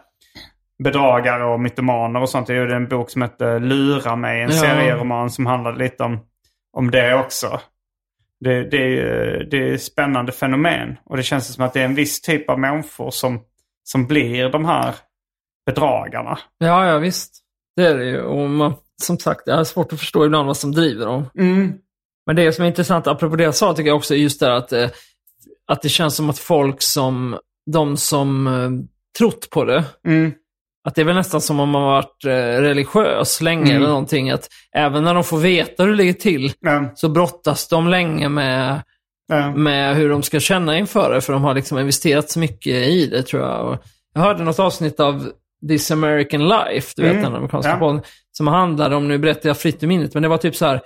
bedragare och mytomaner och sånt. Jag gjorde en bok som hette Lura mig, en Ja. serieroman som handlade lite om, om det också. Det, det, är, det är spännande fenomen. Och det känns som att det är en viss typ av människor som, som blir de här bedragarna. ja, ja visst. Det är det ju. Och man, som sagt, jag har svårt att förstå ibland vad som driver dem. Men det som är intressant, apropå det jag sa, tycker jag också är just det att, eh, att det känns som att folk som, de som eh, trott på det, Mm. Att det är väl nästan som om man varit eh, religiös länge Mm. eller någonting. Att även när de får veta hur det ligger till Ja, så brottas de länge med, ja. med hur de ska känna inför det. För de har liksom investerat så mycket i det tror jag. Och jag hörde något avsnitt av This American Life, du vet Mm, den amerikanska ja. podden. som handlade om, nu berättar jag fritt ur minnet, men det var typ så här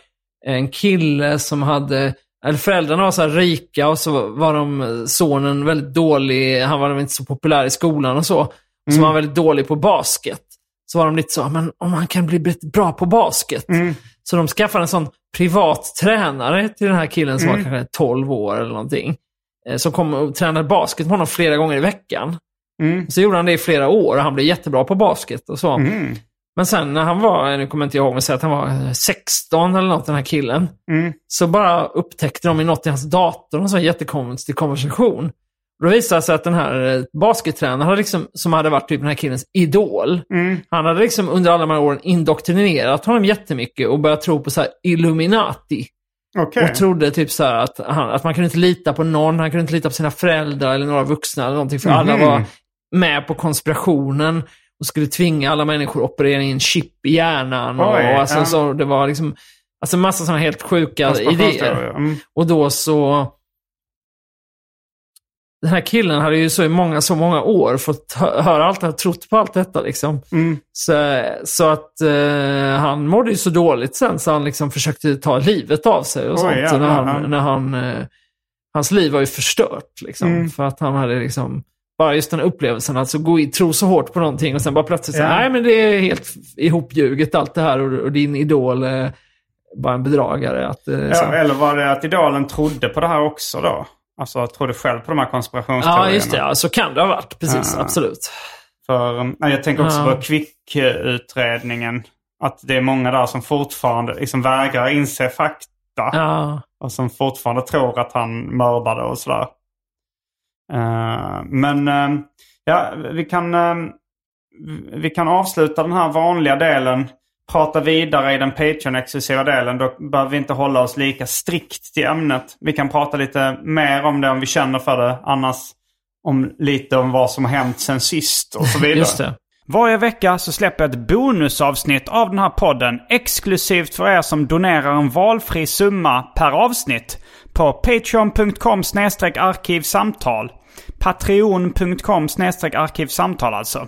en kille som hade, eller föräldrarna var så här rika och så var de, sonen väldigt dålig, han var inte så populär i skolan och så. Så Mm. var väldigt dålig på basket. Så var de lite så, men om han kan bli bra på basket. Mm. Så de skaffade en sån privat tränare till den här killen som Mm. var kanske 12 år eller någonting. Eh, Som kom och tränade basket med honom flera gånger i veckan. Mm. Så gjorde han det i flera år och han blev jättebra på basket och så. Mm. Men sen när han var, nu kommer jag inte ihåg, men säg att han var eh, 16 eller något, den här killen. Mm. Så bara upptäckte de i något i hans dator, en sån jättekonstig konversation. Då visade det sig att den här eh, baskettränaren, liksom, som hade varit typ den här killens idol, Mm. han hade liksom under alla de här åren indoktrinerat honom jättemycket och börjat tro på så här Illuminati. Okej. Och trodde typ så här att, han, att man kunde inte lita på någon, han kunde inte lita på sina föräldrar eller några vuxna eller någonting, för alla Mhm. var med på konspirationen och skulle tvinga alla människor att operera in chip i hjärnan. Och, Oj, och alltså, ja. så det var liksom, alltså massa sådana helt sjuka idéer. Mm. Och då så... Den här killen hade ju så i många, så många år fått hö- höra allt här, trott på allt detta liksom. Mm. Så, så att eh, han mådde ju så dåligt sen så han liksom försökte ta livet av sig och Oj, sånt. ja, så när han, ja. när han, eh, hans liv var ju förstört liksom. Mm. För att han hade liksom, bara just den upplevelsen, alltså gå i, tro så hårt på någonting och sen bara plötsligt Ja. nej men det är helt ihopljuget allt det här och, och din idol är bara en bedragare. Att, eh, så. Ja, eller var det att idolen trodde på det här också då? Alltså trodde själv på de här konspirationsteorierna? Ja, just det. Ja. Så kan det ha varit. Precis, Ja. absolut. För, jag tänker också på Kvick-utredningen. Att det är många där som fortfarande liksom vägrar inse fakta. Ja. Och som fortfarande tror att han mördade och sådär. Eh, men eh, ja, vi kan, eh, vi kan avsluta den här vanliga delen. Prata vidare i den Patreon-exklusiva delen. Då behöver vi inte hålla oss lika strikt till ämnet. Vi kan prata lite mer om det om vi känner för det. Annars om lite om vad som har hänt sen sist och så vidare. Just det. Varje vecka så släpper jag ett bonusavsnitt av den här podden exklusivt för er som donerar en valfri summa per avsnitt på patreon.com arkivsamtal. Patreon.com arkivsamtal alltså.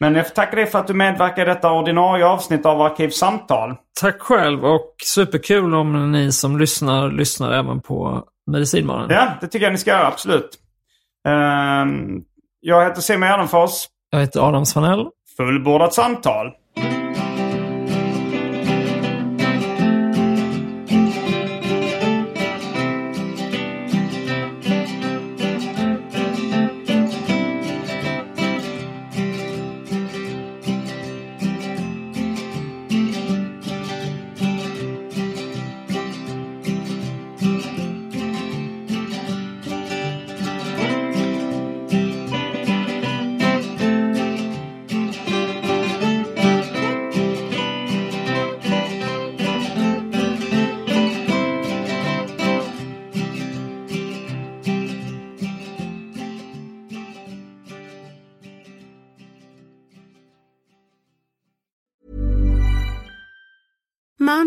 Men jag får tacka dig för att du medverkar i detta ordinarie avsnitt av Arkivsamtal. Tack själv och superkul om ni som lyssnar lyssnar även på Medicinmannen. Ja, det tycker jag ni ska göra, absolut. Ehm, jag heter Simon Gärdenfors. Jag heter Adam Svanell. Fullbordat samtal.